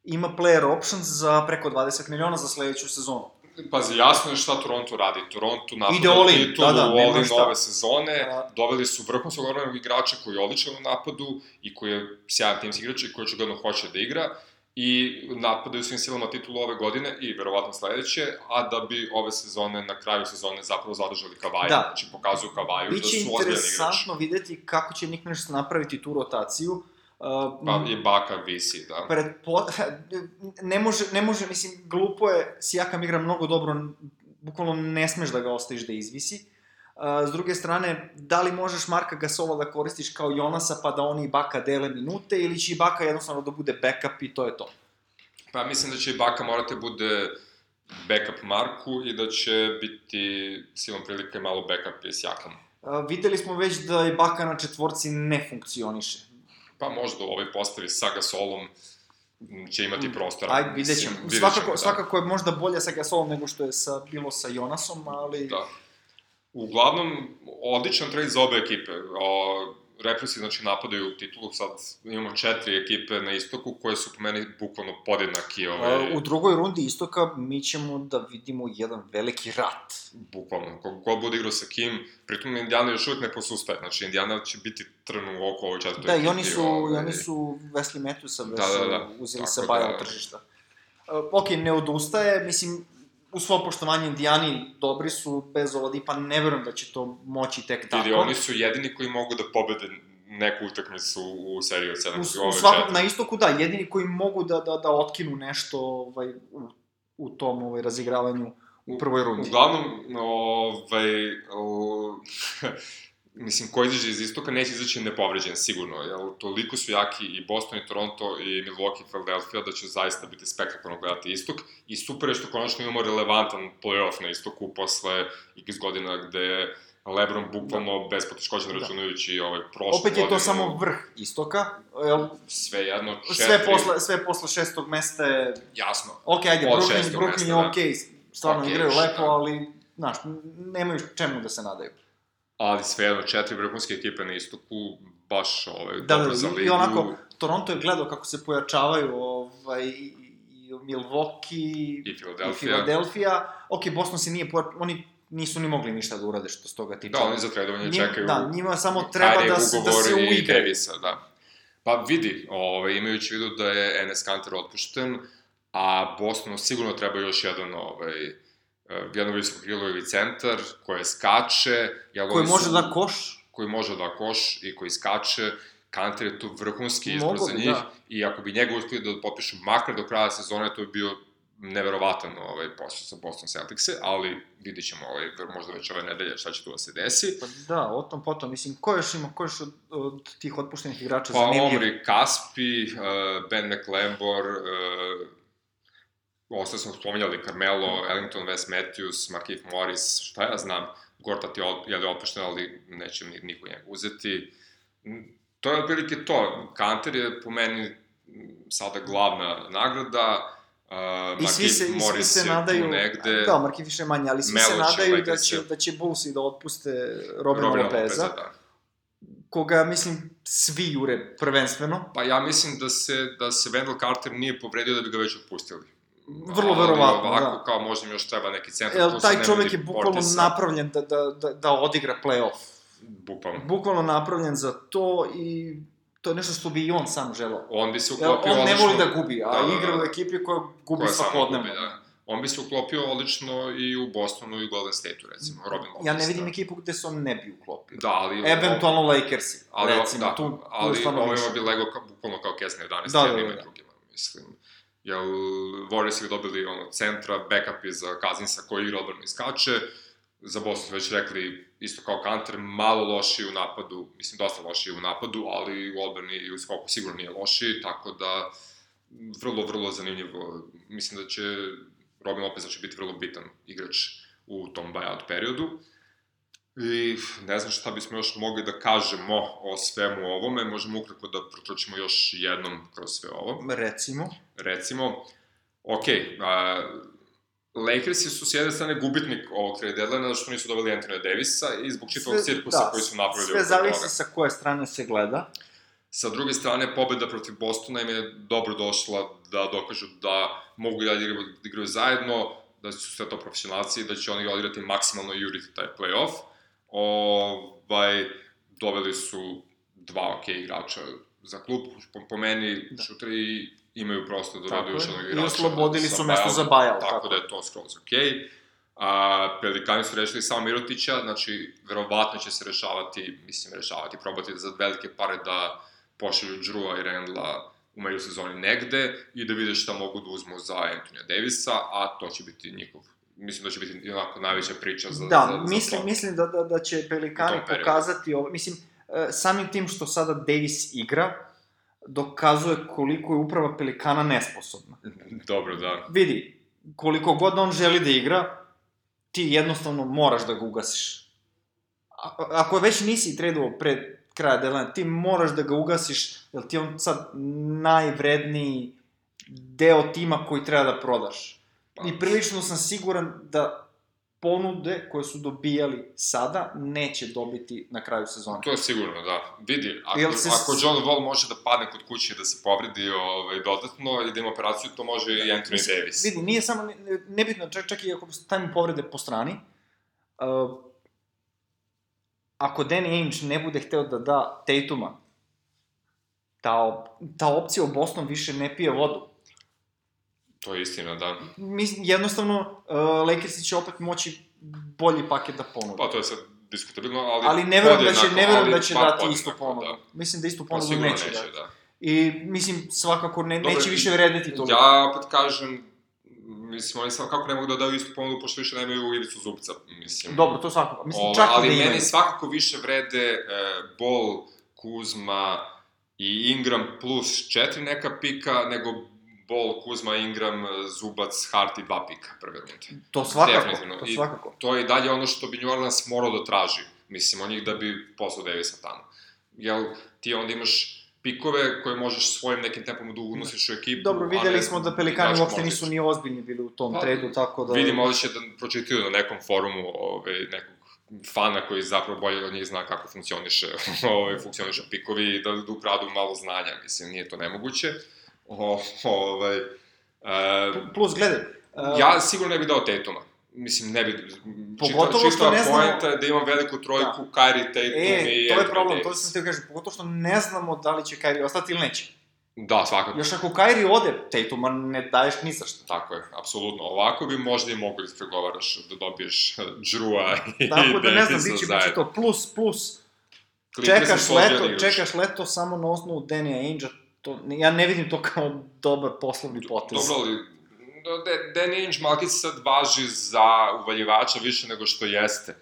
ima player options za preko 20 miliona za sledeću sezonu. Pazi, jasno je šta Toronto radi. Toronto napada titulu da, da, all nema in šta. ove sezone, Da. doveli su vrhunskog odbranog igrača koji je odličan u napadu i koji je sjajan timski igrač i koji očigledno hoće da igra i napadaju svim silama titulu ove godine i verovatno sledeće, a da bi ove sezone, na kraju sezone zapravo zadržali Kavaju, Da. znači pokazuju Kavaju da Biće su ozbiljan igrač. interesantno videti kako će Nick Nurse napraviti tu rotaciju. Uh, Pa i Baka visi, da. Pretpo... <laughs> Ne može, ne može, mislim, glupo je, Sijakam igra mnogo dobro, bukvalno ne smeš da ga ostaviš da izvisi. Uh, s druge strane, da li možeš Marka Gasola da koristiš kao Jonasa pa da oni i Baka dele minute ili će i Baka jednostavno da bude backup i to je to? Pa mislim da će i Baka morati da bude backup Marku i da će biti silom prilike malo backup i s Jakom. Uh, videli smo već da i Baka na četvorci ne funkcioniše. Pa možda u ovoj postavi sa Gasolom će imati prostora. Mm. Ajde, vidjet ćemo. vidjet Svakako, ćemo, da. svakako je možda bolje sa Gasolom nego što je sa, bilo sa Jonasom, ali... Da. Uglavnom, odličan trade za obe ekipe. O, Represi, znači, napadaju titulu, sad imamo četiri ekipe na istoku koje su po meni bukvalno podjednaki. Ovaj, U drugoj rundi istoka mi ćemo da vidimo jedan veliki rat. bukvalno, kog god bude igrao sa kim, pritom Indiana još uvijek ne posustaje, znači Indiana će biti trn u oko ovoj četvrtoj Da, i ekipi, oni su, ovaj, i oni su Wesley Matthewsa Da, da, da. uzeli Tako sa da- buyout tržišta. Uh, ok, ne odustaje, mislim, u svo poštovanje Indijani dobri su bez Oladipa, ne verujem da će to moći tek tako. Vidi, oni su jedini koji mogu da pobede neku utakmicu u seriji od 7 u, u svakom, na istoku da, jedini koji mogu da, da, da otkinu nešto ovaj, u, u tom ovaj, razigravanju u prvoj rundi. Uglavnom, ovaj, o, <laughs> mislim, ko izađe iz istoka neće izaći nepovređen, sigurno, jer toliko su jaki i Boston i Toronto i Milwaukee i Philadelphia da će zaista biti spektakularno gledati istok i super je što konačno imamo relevantan playoff na istoku posle x godina gde je Lebron bukvalno bez poteškoća Da. računajući ovaj prošlu Opet je to godinu. samo vrh istoka, jel, sve jedno četiri, sve posle, sve posle šestog mesta je jasno, Ok, ajde, Brooklyn, Brooklyn je da. okej, stvarno Okej, igraju lepo, ali, znaš, nemaju čemu da se nadaju. Ali sve jedno četiri vrhunske ekipe na istoku, baš ovaj, Da, dobro da, za ligu. i onako, Toronto je gledao kako se pojačavaju ovaj, i, i Milwaukee I i Philadelphia. Philadelphia. Ok, Boston se nije pojačao, oni nisu ni mogli ništa da urade što s toga tiče. Da, oni za tradovanje čekaju Da, njima samo treba da se, da se i uigraju. Davisa, da. Pa vidi, ovaj, imajući vidu da je Enes Kanter otpušten, a Bostonu sigurno treba još jedan, ovaj, eh, krilo ili centar, koje skače. Jel Koji može su- da koš, koji može da koš i koji skače. Kanter je tu vrhunski izbor Mogu za njih da. i ako bi njega uspeli da potpišu makar do kraja sezone, to bi bio neverovatan ovaj posao sa Boston Celticse, ali vidit ćemo ovaj, možda već ove nedelje šta će tu da se desi. pa da, o tom potom, mislim, ko još ima, ko još od, od tih otpuštenih igrača Pa zanimljiv? Omri Kaspi, uh, Ben McLembor, uh, ostali smo spominjali Carmelo, Ellington, Wes Matthews, Markif Morris, šta ja znam, Gortat je, je li otpušten, ali neće ni, niko njega uzeti. Mm, To je otprilike to. Kanter je po meni mm, sada glavna nagrada, uh, I svi se, i svi Morris se nadaju, negde. da, Marki više manje, ali svi se nadaju da će, da će Bullsi da otpuste Robina, Robina Lopeza, da. koga, mislim, svi jure prvenstveno. Pa ja mislim da se, da se Wendell Carter nije povredio da bi ga već otpustili. Vrlo Ali verovatno, ovako, da. kao možda im još treba neki centar. Jel, taj čovek je bukvalno Portisa. napravljen da, da, da, da odigra play-off. Bukvalno. Bukvalno napravljen za to i to je nešto što bi i on sam želeo. On bi se uklopio on ne odlično... voli da gubi, a Da, da, da. igra u ekipi koja gubi koja svakodnevno. gubi, da. On bi se uklopio odlično i u Bostonu i Golden Stateu, recimo, Robin Lopez. Ja ne vidim da. ekipu gde se on ne bi uklopio. Da, ali... Eventualno Lakersi, ali, recimo, da, tu, tu ali stvarno ovima više. bi lego kao, bukvalno kao kesne 11 Da, da, da, da. drugima, mislim. Jel, Warriors bi dobili ono, centra, backup iz Kazinsa koji igra odbrano i skače, za Boston već rekli, isto kao Kanter, malo lošiji u napadu, mislim, dosta lošiji u napadu, ali u odbrani i u skoku sigurno nije lošiji, tako da vrlo, vrlo zanimljivo. Mislim da će Robin Lopez da će biti vrlo bitan igrač u tom buyout periodu. I ne znam šta bismo još mogli da kažemo o svemu ovome, možemo ukratko da pročućemo još jednom kroz sve ovo. Recimo. Recimo, ok, a, Lakersi su s jedne strane gubitnik ovog trade deadline, zato što nisu dobili Anthony Davisa i zbog čitavog cirkusa koji su napravili Sve zavisi toga. sa koje strane se gleda. Sa druge strane, pobeda protiv Bostona im je dobro došla da dokažu da mogu da igraju, da igraju zajedno, da su sve to profesionalci i da će oni odigrati maksimalno i juriti taj playoff. Ovaj, doveli su dva ok igrača za klub, po, po meni da. šutri imaju prosto da dovedu još jednog igrača. I oslobodili su mesto za Bajal. Tako, tako da je to skroz ok. A, Pelikani su rešili samo Mirotića, znači, verovatno će se rešavati, mislim, rešavati, probati da za velike pare da pošalju Drewa i Randla u međusezoni negde i da vide šta mogu da uzmu za Antonija Davisa, a to će biti njihov mislim da će biti onako najveća priča za, da, za, mislim, za mislim da, da, da će Pelikani pokazati ovo, mislim, e, samim tim što sada Davis igra, dokazuje koliko je uprava Pelikana nesposobna. <laughs> Dobro, da. Vidi, koliko god on želi da igra, ti jednostavno moraš da ga ugasiš. A, ako već nisi tradovao pred kraja deadline, ti moraš da ga ugasiš, jer ti on sad najvredniji deo tima koji treba da prodaš. Pa. I prilično sam siguran da ponude koje su dobijali sada neće dobiti na kraju sezone. To je sigurno, da. Vidi, ako, se... ako John Wall može da padne kod kuće da se povredi ovaj, dodatno ili da ima operaciju, to može i Anthony Mislim, Davis. Vidi, nije samo, nebitno, čak, čak i ako stavimo povrede po strani, uh, ako Danny Ainge ne bude hteo da da Tatuma, ta, ta opcija u Boston više ne pije vodu. To je istina, da. Mislim, jednostavno, uh, Lakersi će opet moći bolji paket da ponude. Pa to je sad diskutabilno, ali... Ali ne verujem da će, ne verujem da će dati istu ponudu. Da. Mislim da istu pa ponudu neće, neće da. da. I, mislim, svakako ne, Dobre, neće više vrediti to. Ja opet kažem, mislim, oni samo kako ne mogu da daju istu ponudu, pošto više nemaju Ivicu Zubca, mislim. Dobro, to svakako. Mislim, Ova, čak ali da meni svakako više vrede e, Bol, Kuzma i Ingram plus četiri neka pika, nego Bol, Kuzma, Ingram, Zubac, Hart i dva pika prve runde. To svakako, to svakako. I to je dalje ono što bi New Orleans morao da traži, mislim, on njih da bi poslao Davisa tamo. Jel, ti onda imaš pikove koje možeš svojim nekim tempom da unosiš u ekipu. Dobro, videli smo da Pelikani uopšte nisu ni ozbiljni bili u tom pa, tredu, tako da... Vidim, ovdje će da pročitaju na nekom forumu ove, nekog fana koji zapravo bolje od njih zna kako funkcioniše, <laughs> ove, funkcioniše pikovi i da, da ukradu malo znanja, mislim, nije to nemoguće. O, ovaj, e, Plus, gledaj... Uh, ja sigurno ne bih dao Tatuma. Mislim, ne bi... Pogotovo čita, što ne znamo... Poenta da imam veliku trojku, da. Kyrie, Tatum e, i... E, to je problem, to sam te kažem, pogotovo što ne znamo da li će Kyrie ostati ili neće. Da, svakako. Još ako Kyrie ode, Tatuma ne daješ ni za što. Tako je, apsolutno. Ovako bi možda i mogli da pregovaraš da dobiješ Drewa i Tako da ne znam, biće, biće to plus, plus. čekaš leto, čekaš leto samo na osnovu Danny Ainge-a, to, ja ne vidim to kao dobar poslovni potez. Dobro, ali Danny Ainge Malkic sad važi za uvaljivača više nego što jeste.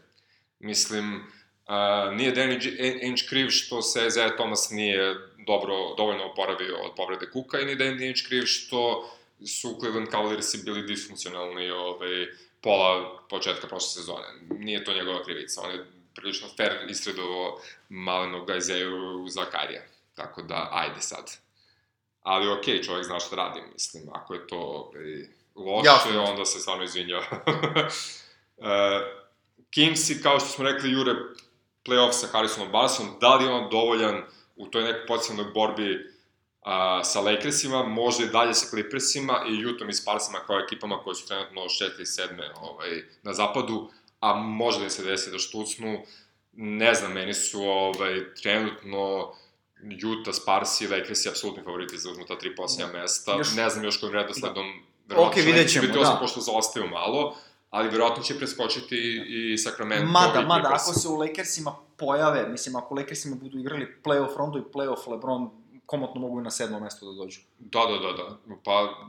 Mislim, uh, nije Danny Ainge kriv što se Isaiah Thomas nije dobro, dovoljno oporavio od povrede Kuka i ni Danny Ainge kriv što su Cleveland Cavaliersi bili disfunkcionalni ovaj, pola početka prošle sezone. Nije to njegova krivica, on je prilično fair istredovao malenog Isaiah Zakarija. Tako da, ajde sad ali okej, okay, čovjek zna šta radi, mislim, ako je to ovaj, loše, Jasno. onda se stvarno izvinjava. <laughs> uh, Kingsi, kao što smo rekli, jure playoff sa Harrisonom Barnesom, da li je on dovoljan u toj nekoj potencijalnoj borbi uh, sa Lakersima, možda i dalje sa Clippersima i Utah i Sparsima kao ekipama koje su trenutno 6. i 7. Ovaj, na zapadu, a možda da se desi da štucnu, ne znam, meni su ovaj, trenutno Utah, Sparsi i Lakersi apsolutni favoriti za uzmu ta tri posljednja da. mesta. Još... Ne znam još kojim redosledom, verovatno okay, vidjet ćemo, biti da. pošto zaostaju malo, ali verovatno će preskočiti i Sacramento mada, i Mada, ako se u Lakersima pojave, mislim, ako Lakersima budu igrali playoff Rondo i playoff LeBron, komotno mogu i na sedmo mesto da dođu. Da, da, da, da. Pa,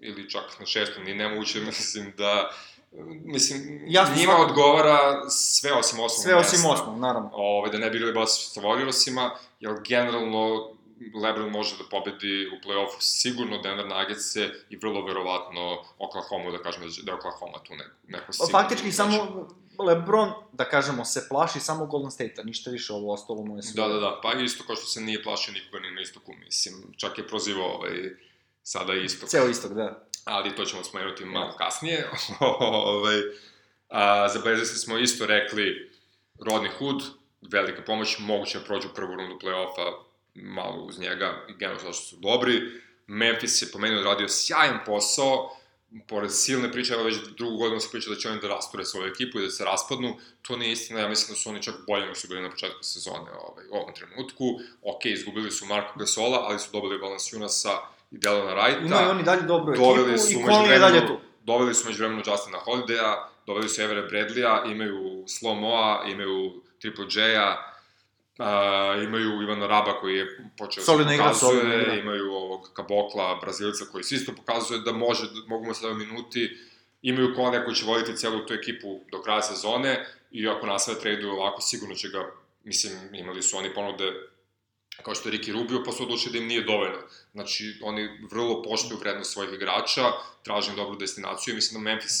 ili čak na šestom, ni nemoguće, <laughs> mislim da mislim, Jasno, njima svakako. odgovara sve osim osmog Sve osim osmog, naravno. Ove, da ne bi bili baš sa Warriorsima, jer generalno LeBron može da pobedi u play-offu sigurno Denver nuggets i vrlo verovatno Oklahoma, da kažemo da je Oklahoma tu neko, neko sigurno. Faktički samo LeBron, da kažemo, se plaši samo Golden State-a, ništa više ovo ostalo mu je sve. Da, da, da, pa isto kao što se nije plašio nikoga ni na istoku, mislim, čak je prozivao ovaj, sada istok. Ceo istok, da. Ali to ćemo spomenuti malo kasnije. <laughs> ovaj, a, za Blazers smo isto rekli Rodney Hood, velika pomoć, moguće da prođu prvu rundu play-offa, malo uz njega i generalno zato što su dobri. Memphis je po meni odradio sjajan posao, pored silne priče, evo već drugu godinu se priča da će oni da rasture svoju ekipu i da se raspadnu, to nije istina, ja mislim da su oni čak bolje nego su bili na početku sezone ovaj, u ovom trenutku. Ok, izgubili su Marko Gasola, ali su dobili Valanciunasa i Delona Wrighta. Imaju oni dalje dobru ekipu i Conley je dalje tu. Doveli su među vremenu Justina Holidaya, doveli su Evere Bradleya, imaju Slow-Moa, imaju Triple J-a, Uh, imaju Ivana Raba koji je počeo da se pokazuje, igra, igra. imaju ovog Kabokla, Brazilca koji se isto pokazuje da može, da mogu mu se minuti, imaju Kone koji će voditi celu tu ekipu do kraja sezone i ako nasve traduju ovako, sigurno će ga, mislim, imali su oni ponude kao što je Ricky Rubio, pa su odlučili da im nije dovoljno. Znači, oni vrlo poštuju vrednost svojih igrača, traže dobru destinaciju i mislim da Memphis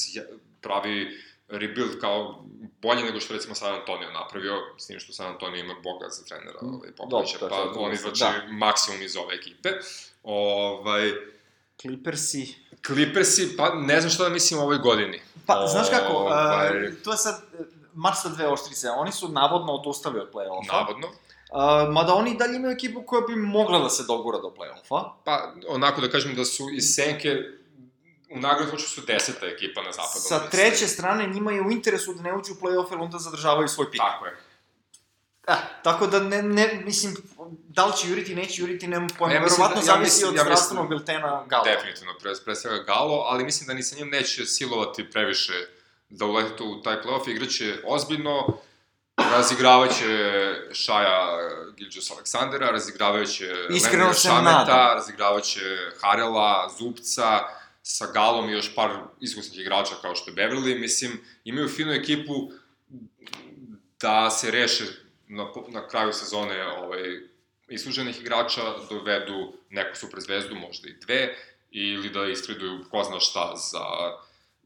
pravi rebuild kao bolje nego što recimo San Antonio napravio, s tim što San Antonio ima Boga za trenera, mm. ovaj, Popovića, pa on izvlači da. maksimum iz ove ekipe. Ovaj, Clippersi. Clippersi, pa ne znam šta da mislim o ovoj godini. Pa, o, znaš kako, ovaj... uh, to je sad e, mač sa dve oštrice. Oni su navodno odustali od play-offa. Navodno. Uh, mada oni dalje imaju ekipu koja bi mogla da se dogura do play-offa. Pa, onako da kažem da su iz senke u nagradu hoću su deseta ekipa na zapadu. Sa treće strane, njima je u interesu da ne uđu u play-off, jer onda zadržavaju svoj pik. Tako je. E, tako da ne, ne, mislim, da li će juriti, neće juriti, nema pojma. Ne, Verovatno da, ja zavisi od ja zdravstvenog biltena Galo. Definitivno, pre, pre svega Galo, ali mislim da ni sa njim neće silovati previše da uleti u taj play-off, igraće ozbiljno, razigravaće Šaja Gilđus Aleksandera, razigravaće Lenija Šameta, razigravaće Harela, Zupca, sa Galom i još par iskusnih igrača kao što je Beverly, mislim, imaju finu ekipu da se reše na, na kraju sezone ovaj, isluženih igrača, dovedu neku super zvezdu, možda i dve, ili da istraduju ko zna šta za,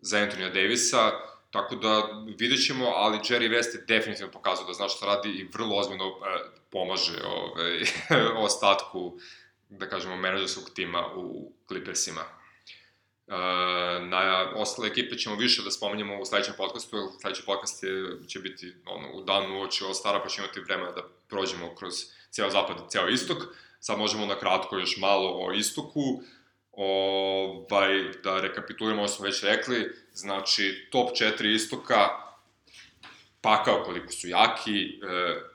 za Antonija Davisa, tako da vidjet ćemo, ali Jerry West je definitivno pokazao da zna šta radi i vrlo ozbiljno eh, pomaže ovaj, <laughs> ostatku, da kažemo, menadžerskog tima u Clippersima. Uh, na ostale ekipe ćemo više da spomenjamo u sledećem podcastu, jer sledeći podcast je, će biti ono, u danu uoči ovo stara, pa ćemo imati vremena da prođemo kroz ceo zapad i ceo istok. Sad možemo na kratko još malo o istoku. Ovaj, da rekapituliramo ovo smo već rekli, znači top 4 istoka, pakao koliko su jaki, e,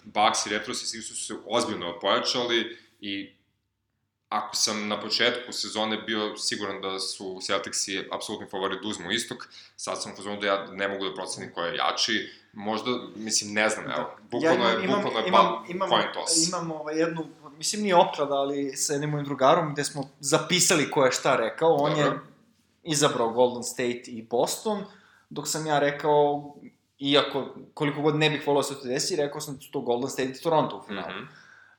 Bucks i Retrosi su se ozbiljno pojačali i ako sam na početku sezone bio siguran da su Celticsi apsolutni favorit da uzmu istok, sad sam u da ja ne mogu da procenim ko je jači, možda, mislim, ne znam, evo, bukvalno ja imam, je, bukvalno je imam, imam, coin toss. Imam ovaj jednu, mislim nije opklada, ali sa jednim mojim drugarom, gde smo zapisali ko je šta rekao, on Dobro. je izabrao Golden State i Boston, dok sam ja rekao, iako, koliko god ne bih volao se to desi, rekao sam da su to Golden State i Toronto u finalu. Mm -hmm.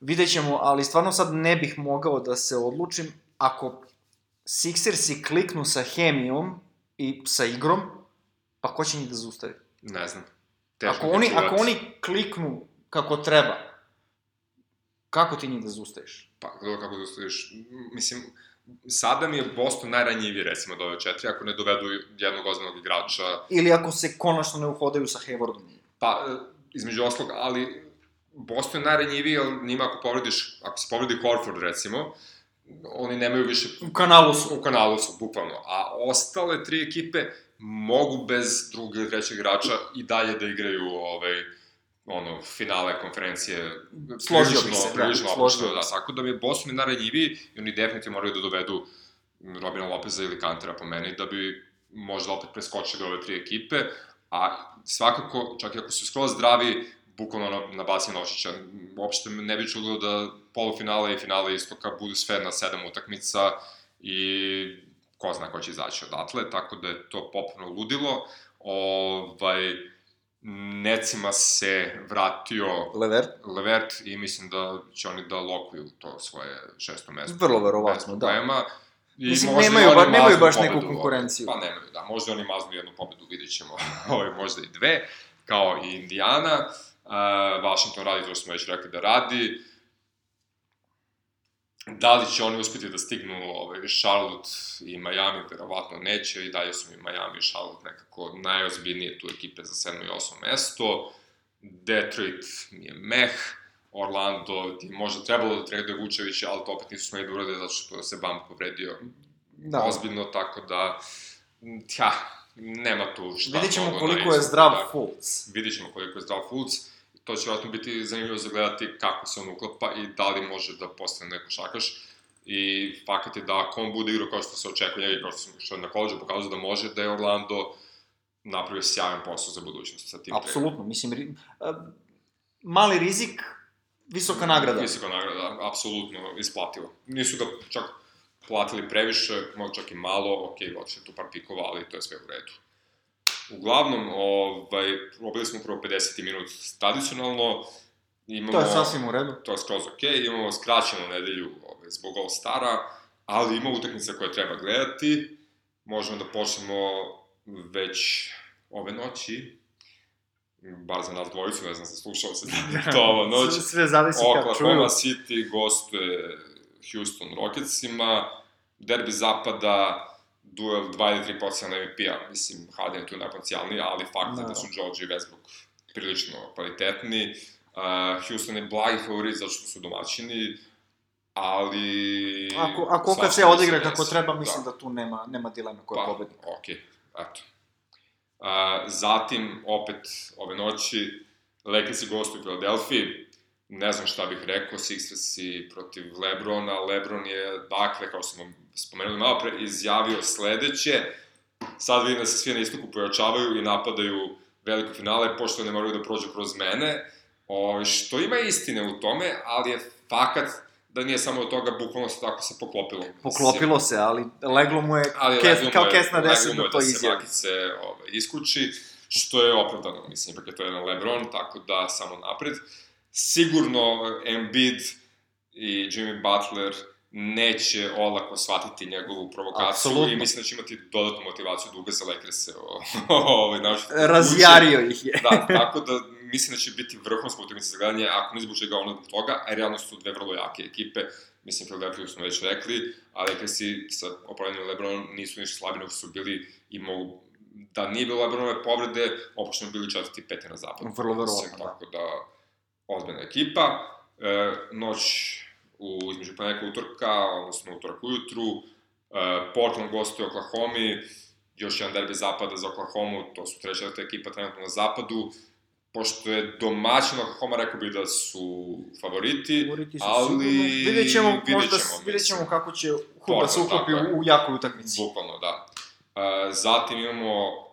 Vidjet ćemo, ali stvarno sad ne bih mogao da se odlučim ako Sixersi kliknu sa hemijom i sa igrom, pa ko će njih da zaustavi? Ne znam. Teško ako oni, ako oni kliknu kako treba, kako ti njih da zaustaviš? Pa, kako da zaustaviš? Mislim, sada mi je Boston najranjiviji, recimo, od ove četiri, ako ne dovedu jednog ozbiljnog igrača. Ili ako se konačno ne uhodaju sa Haywardom. Pa, e, između oslog, ali Boston je najranjiviji, ali njima ako povrediš, ako se povredi Horford recimo, oni nemaju više... U kanalu su. U kanalu su, bukvalno. A ostale tri ekipe mogu bez drugog trećeg igrača i dalje da igraju ovaj, ono, finale konferencije složio se, prilično da, složio da, tako da mi je Boston najranjiviji i oni definitivno moraju da dovedu Robina Lopeza ili Kantera po meni da bi možda opet preskočili ove tri ekipe, a svakako, čak i ako su skroz zdravi, bukvalno na, na basi Nošića. Uopšte ne bi čudilo da polufinale i finale istoka budu sve na sedam utakmica i ko zna ko će izaći odatle, tako da je to popolno ludilo. Ovaj, Necima se vratio Levert. Levert i mislim da će oni da lokuju to svoje šesto mesto. Vrlo verovatno, da. I Mislim, nemaju, ba, nemaju baš neku konkurenciju. Pa nemaju, da. Možda oni maznu jednu pobedu, vidit ćemo. <laughs> Možda i dve, kao i Indijana. Uh, Washington radi to što smo već rekli da radi. Da li će oni uspeti da stignu ovaj, Charlotte i Miami, verovatno neće, i dalje su mi Miami i Charlotte nekako najozbiljnije tu ekipe za 7. i 8. mesto. Detroit mi je meh, Orlando ti možda trebalo da traduje Vučevića, ali to opet nisu smeli da urade zato što se Bam povredio da. ozbiljno, tako da, ja, nema tu šta. Vidjet ćemo koliko je zdrav da, Fultz. Vidjet ćemo koliko je zdrav Fultz. To će vratno biti zanimljivo za gledati kako se on uklapa i da li može da postane neko šakaš. I fakat je da ako on bude igrao kao što se očekuje njega, kao što je na koleđu pokazao da može, da je Orlando napravio sjajan posao za budućnost sa tim. Apsolutno, mislim, ri, mali rizik, visoka nagrada. Visoka nagrada, apsolutno isplativo. Nisu ga čak platili previše, možda čak i malo, ok, otiše tu par pikova, ali to je sve u redu. Uglavnom, ovaj, probili smo prvo 50 minut tradicionalno, imamo... To je sasvim u redu. To je skroz ok, imamo skraćenu nedelju ovaj, zbog All Stara, ali ima utakmica koje treba gledati, možemo da počnemo već ove noći, bar za nas dvojicu, ne znam, za slušalce da to ova <laughs> noć. Sve zavisi kad čuju. Oklahoma City gostuje Houston Rocketsima, derbi zapada, duel 2 ili 3 potencijalna MVP-a, mislim, Harden je tu najpotencijalniji, ali fakt je da. da su George i Westbrook prilično kvalitetni. Uh, Houston je blagi favorit zato što su domaćini, ali... Ako, ako kad se odigra kako treba, mislim da. da tu nema, nema dilema koja pa, pobednik. okej, okay, eto. Uh, zatim, opet, ove noći, Lakers gostuju u Filadelfiji, ne znam šta bih rekao, Sixersi protiv Lebrona, Lebron je, dakle, kao smo spomenuli malo pre, izjavio sledeće, sad vidim da se svi na istoku pojačavaju i napadaju veliko finale, pošto ne moraju da prođu kroz mene, o, što ima istine u tome, ali je fakat da nije samo od toga, bukvalno se tako se poklopilo. Poklopilo se, ali leglo mu je, ali kes, kao kes na deset da to izjavi. da se ovaj, iskuči, što je opravdano, mislim, ipak je to jedan Lebron, tako da samo napred. Sigurno Embiid i Jimmy Butler neće olako shvatiti njegovu provokaciju Absolutno. i mislim da će imati dodatnu motivaciju da ugasa Lakers-e <laughs> ovaj, Razjario ih je. da, tako da mislim da će biti vrhunska utakmica za gledanje, ako ne zbog čega ono zbog toga, a realno su dve vrlo jake ekipe, mislim, Philadelphia smo već rekli, a Lakersi sa opravljenim Lebronom nisu ništa slabi, nego su bili i mogu da nije bilo Lebronove povrede, opošteno bili četvrti peti na zapadu. Vrlo verovatno. Da. Tako da, ozbiljna ekipa. E, noć u, između ponedeka utorka, odnosno utorak ujutru, e, Portland gostuje Oklahoma, još jedan derbi zapada za Oklahoma, to su treća ekipa trenutno na zapadu, pošto je domaćin Oklahoma, rekao bi da su favoriti, favoriti su ali... Vidjet ćemo, vidjet možda, vidjet ćemo kako će Hud da se uklopi u, u jakoj utakmici. Bukvalno, da. Uh, zatim imamo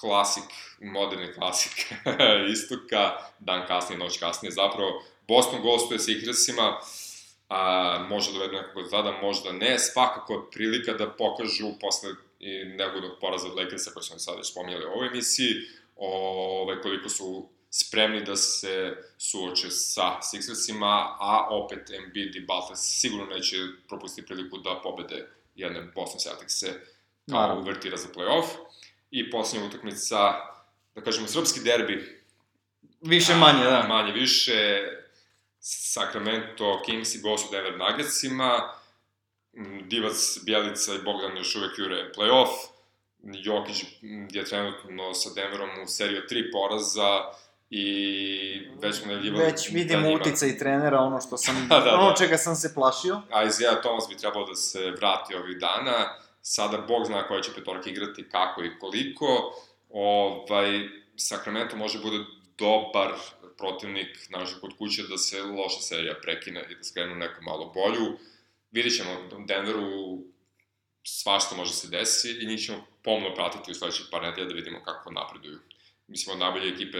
klasik, moderni klasik <laughs> istoka, dan kasnije, noć kasnije, zapravo Boston gostuje sa Igrasima, a, može dovedu nekog od tada, možda ne, svakako prilika da pokažu posle i negodnog poraza od Lakersa, koji smo sad već spominjali u ovoj emisiji, ove, koliko su spremni da se suoče sa Sixersima, a opet Embiid i Butler sigurno neće propustiti priliku da pobede jedne Boston Celtics-e kao uvertira za playoff. I posljednja utakmica, da kažemo, srpski derbi. Više manje, da. Manje više, Sacramento Kings i gostu Denver Nuggetsima, Divac, Bjelica i Bogdan još uvek jure playoff, Jokić je trenutno sa Denverom u seriju tri poraza, i već smo najavljivali... Već vidimo da utica i trenera, ono što sam, <laughs> da, da, ono čega sam se plašio. A Isaiah Thomas bi trebalo da se vrati ovih dana, sada Bog zna koja će petorka igrati, kako i koliko. Ovaj, Sacramento može bude dobar protivnik naše kod kuće da se loša serija prekine i da skrenu neku malo bolju. Vidjet ćemo Denveru svašta može se desi i njih ćemo pomno pratiti u sledećih par nedelja da vidimo kako napreduju mislim, od najbolje ekipe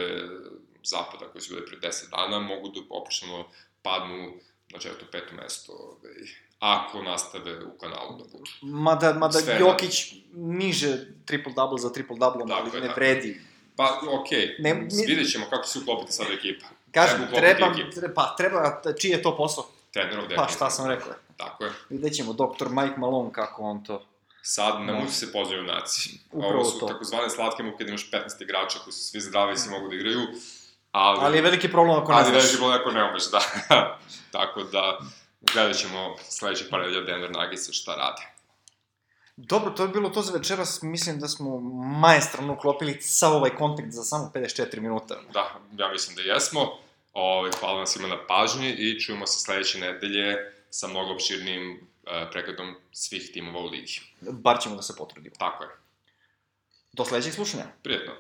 zapada koje su bile pre 10 dana, mogu da opušteno padnu na četvrto, peto mesto, ovaj, ako nastave u kanalu da budu. Mada, mada Sfera. Jokić niže triple-double za triple-double, ali ne vredi. Pa, okej, okay. ne, mi... vidjet ćemo kako se uklopiti sad ekipa. Kažem, treba, treba, pa treba, čiji je to posao? Trenerov, Pa šta sam rekao? Tako je. Vidjet ćemo, doktor Mike Malone, kako on to Sad ne mogu se pozvaju naci. Upravo Ovo su to. takozvane slatke muke da imaš 15 igrača koji su svi zdravi i svi mogu da igraju. Ali, ali je veliki problem ako ne znaš. Ali je veliki problem ako ne umeš, da. <laughs> Tako da, gledat ćemo sledećih par nedelja Denver Nuggets šta rade. Dobro, to je bilo to za večeras. Mislim da smo majestralno uklopili sav ovaj kontakt za samo 54 minuta. Da, ja mislim da jesmo. Ove, hvala vam svima na pažnji i čujemo se sledeće nedelje sa mnogo opširnim uh, pregledom svih timova u ligi. Bar ćemo da se potrudimo. Tako je. Do sledećeg slušanja. Prijetno.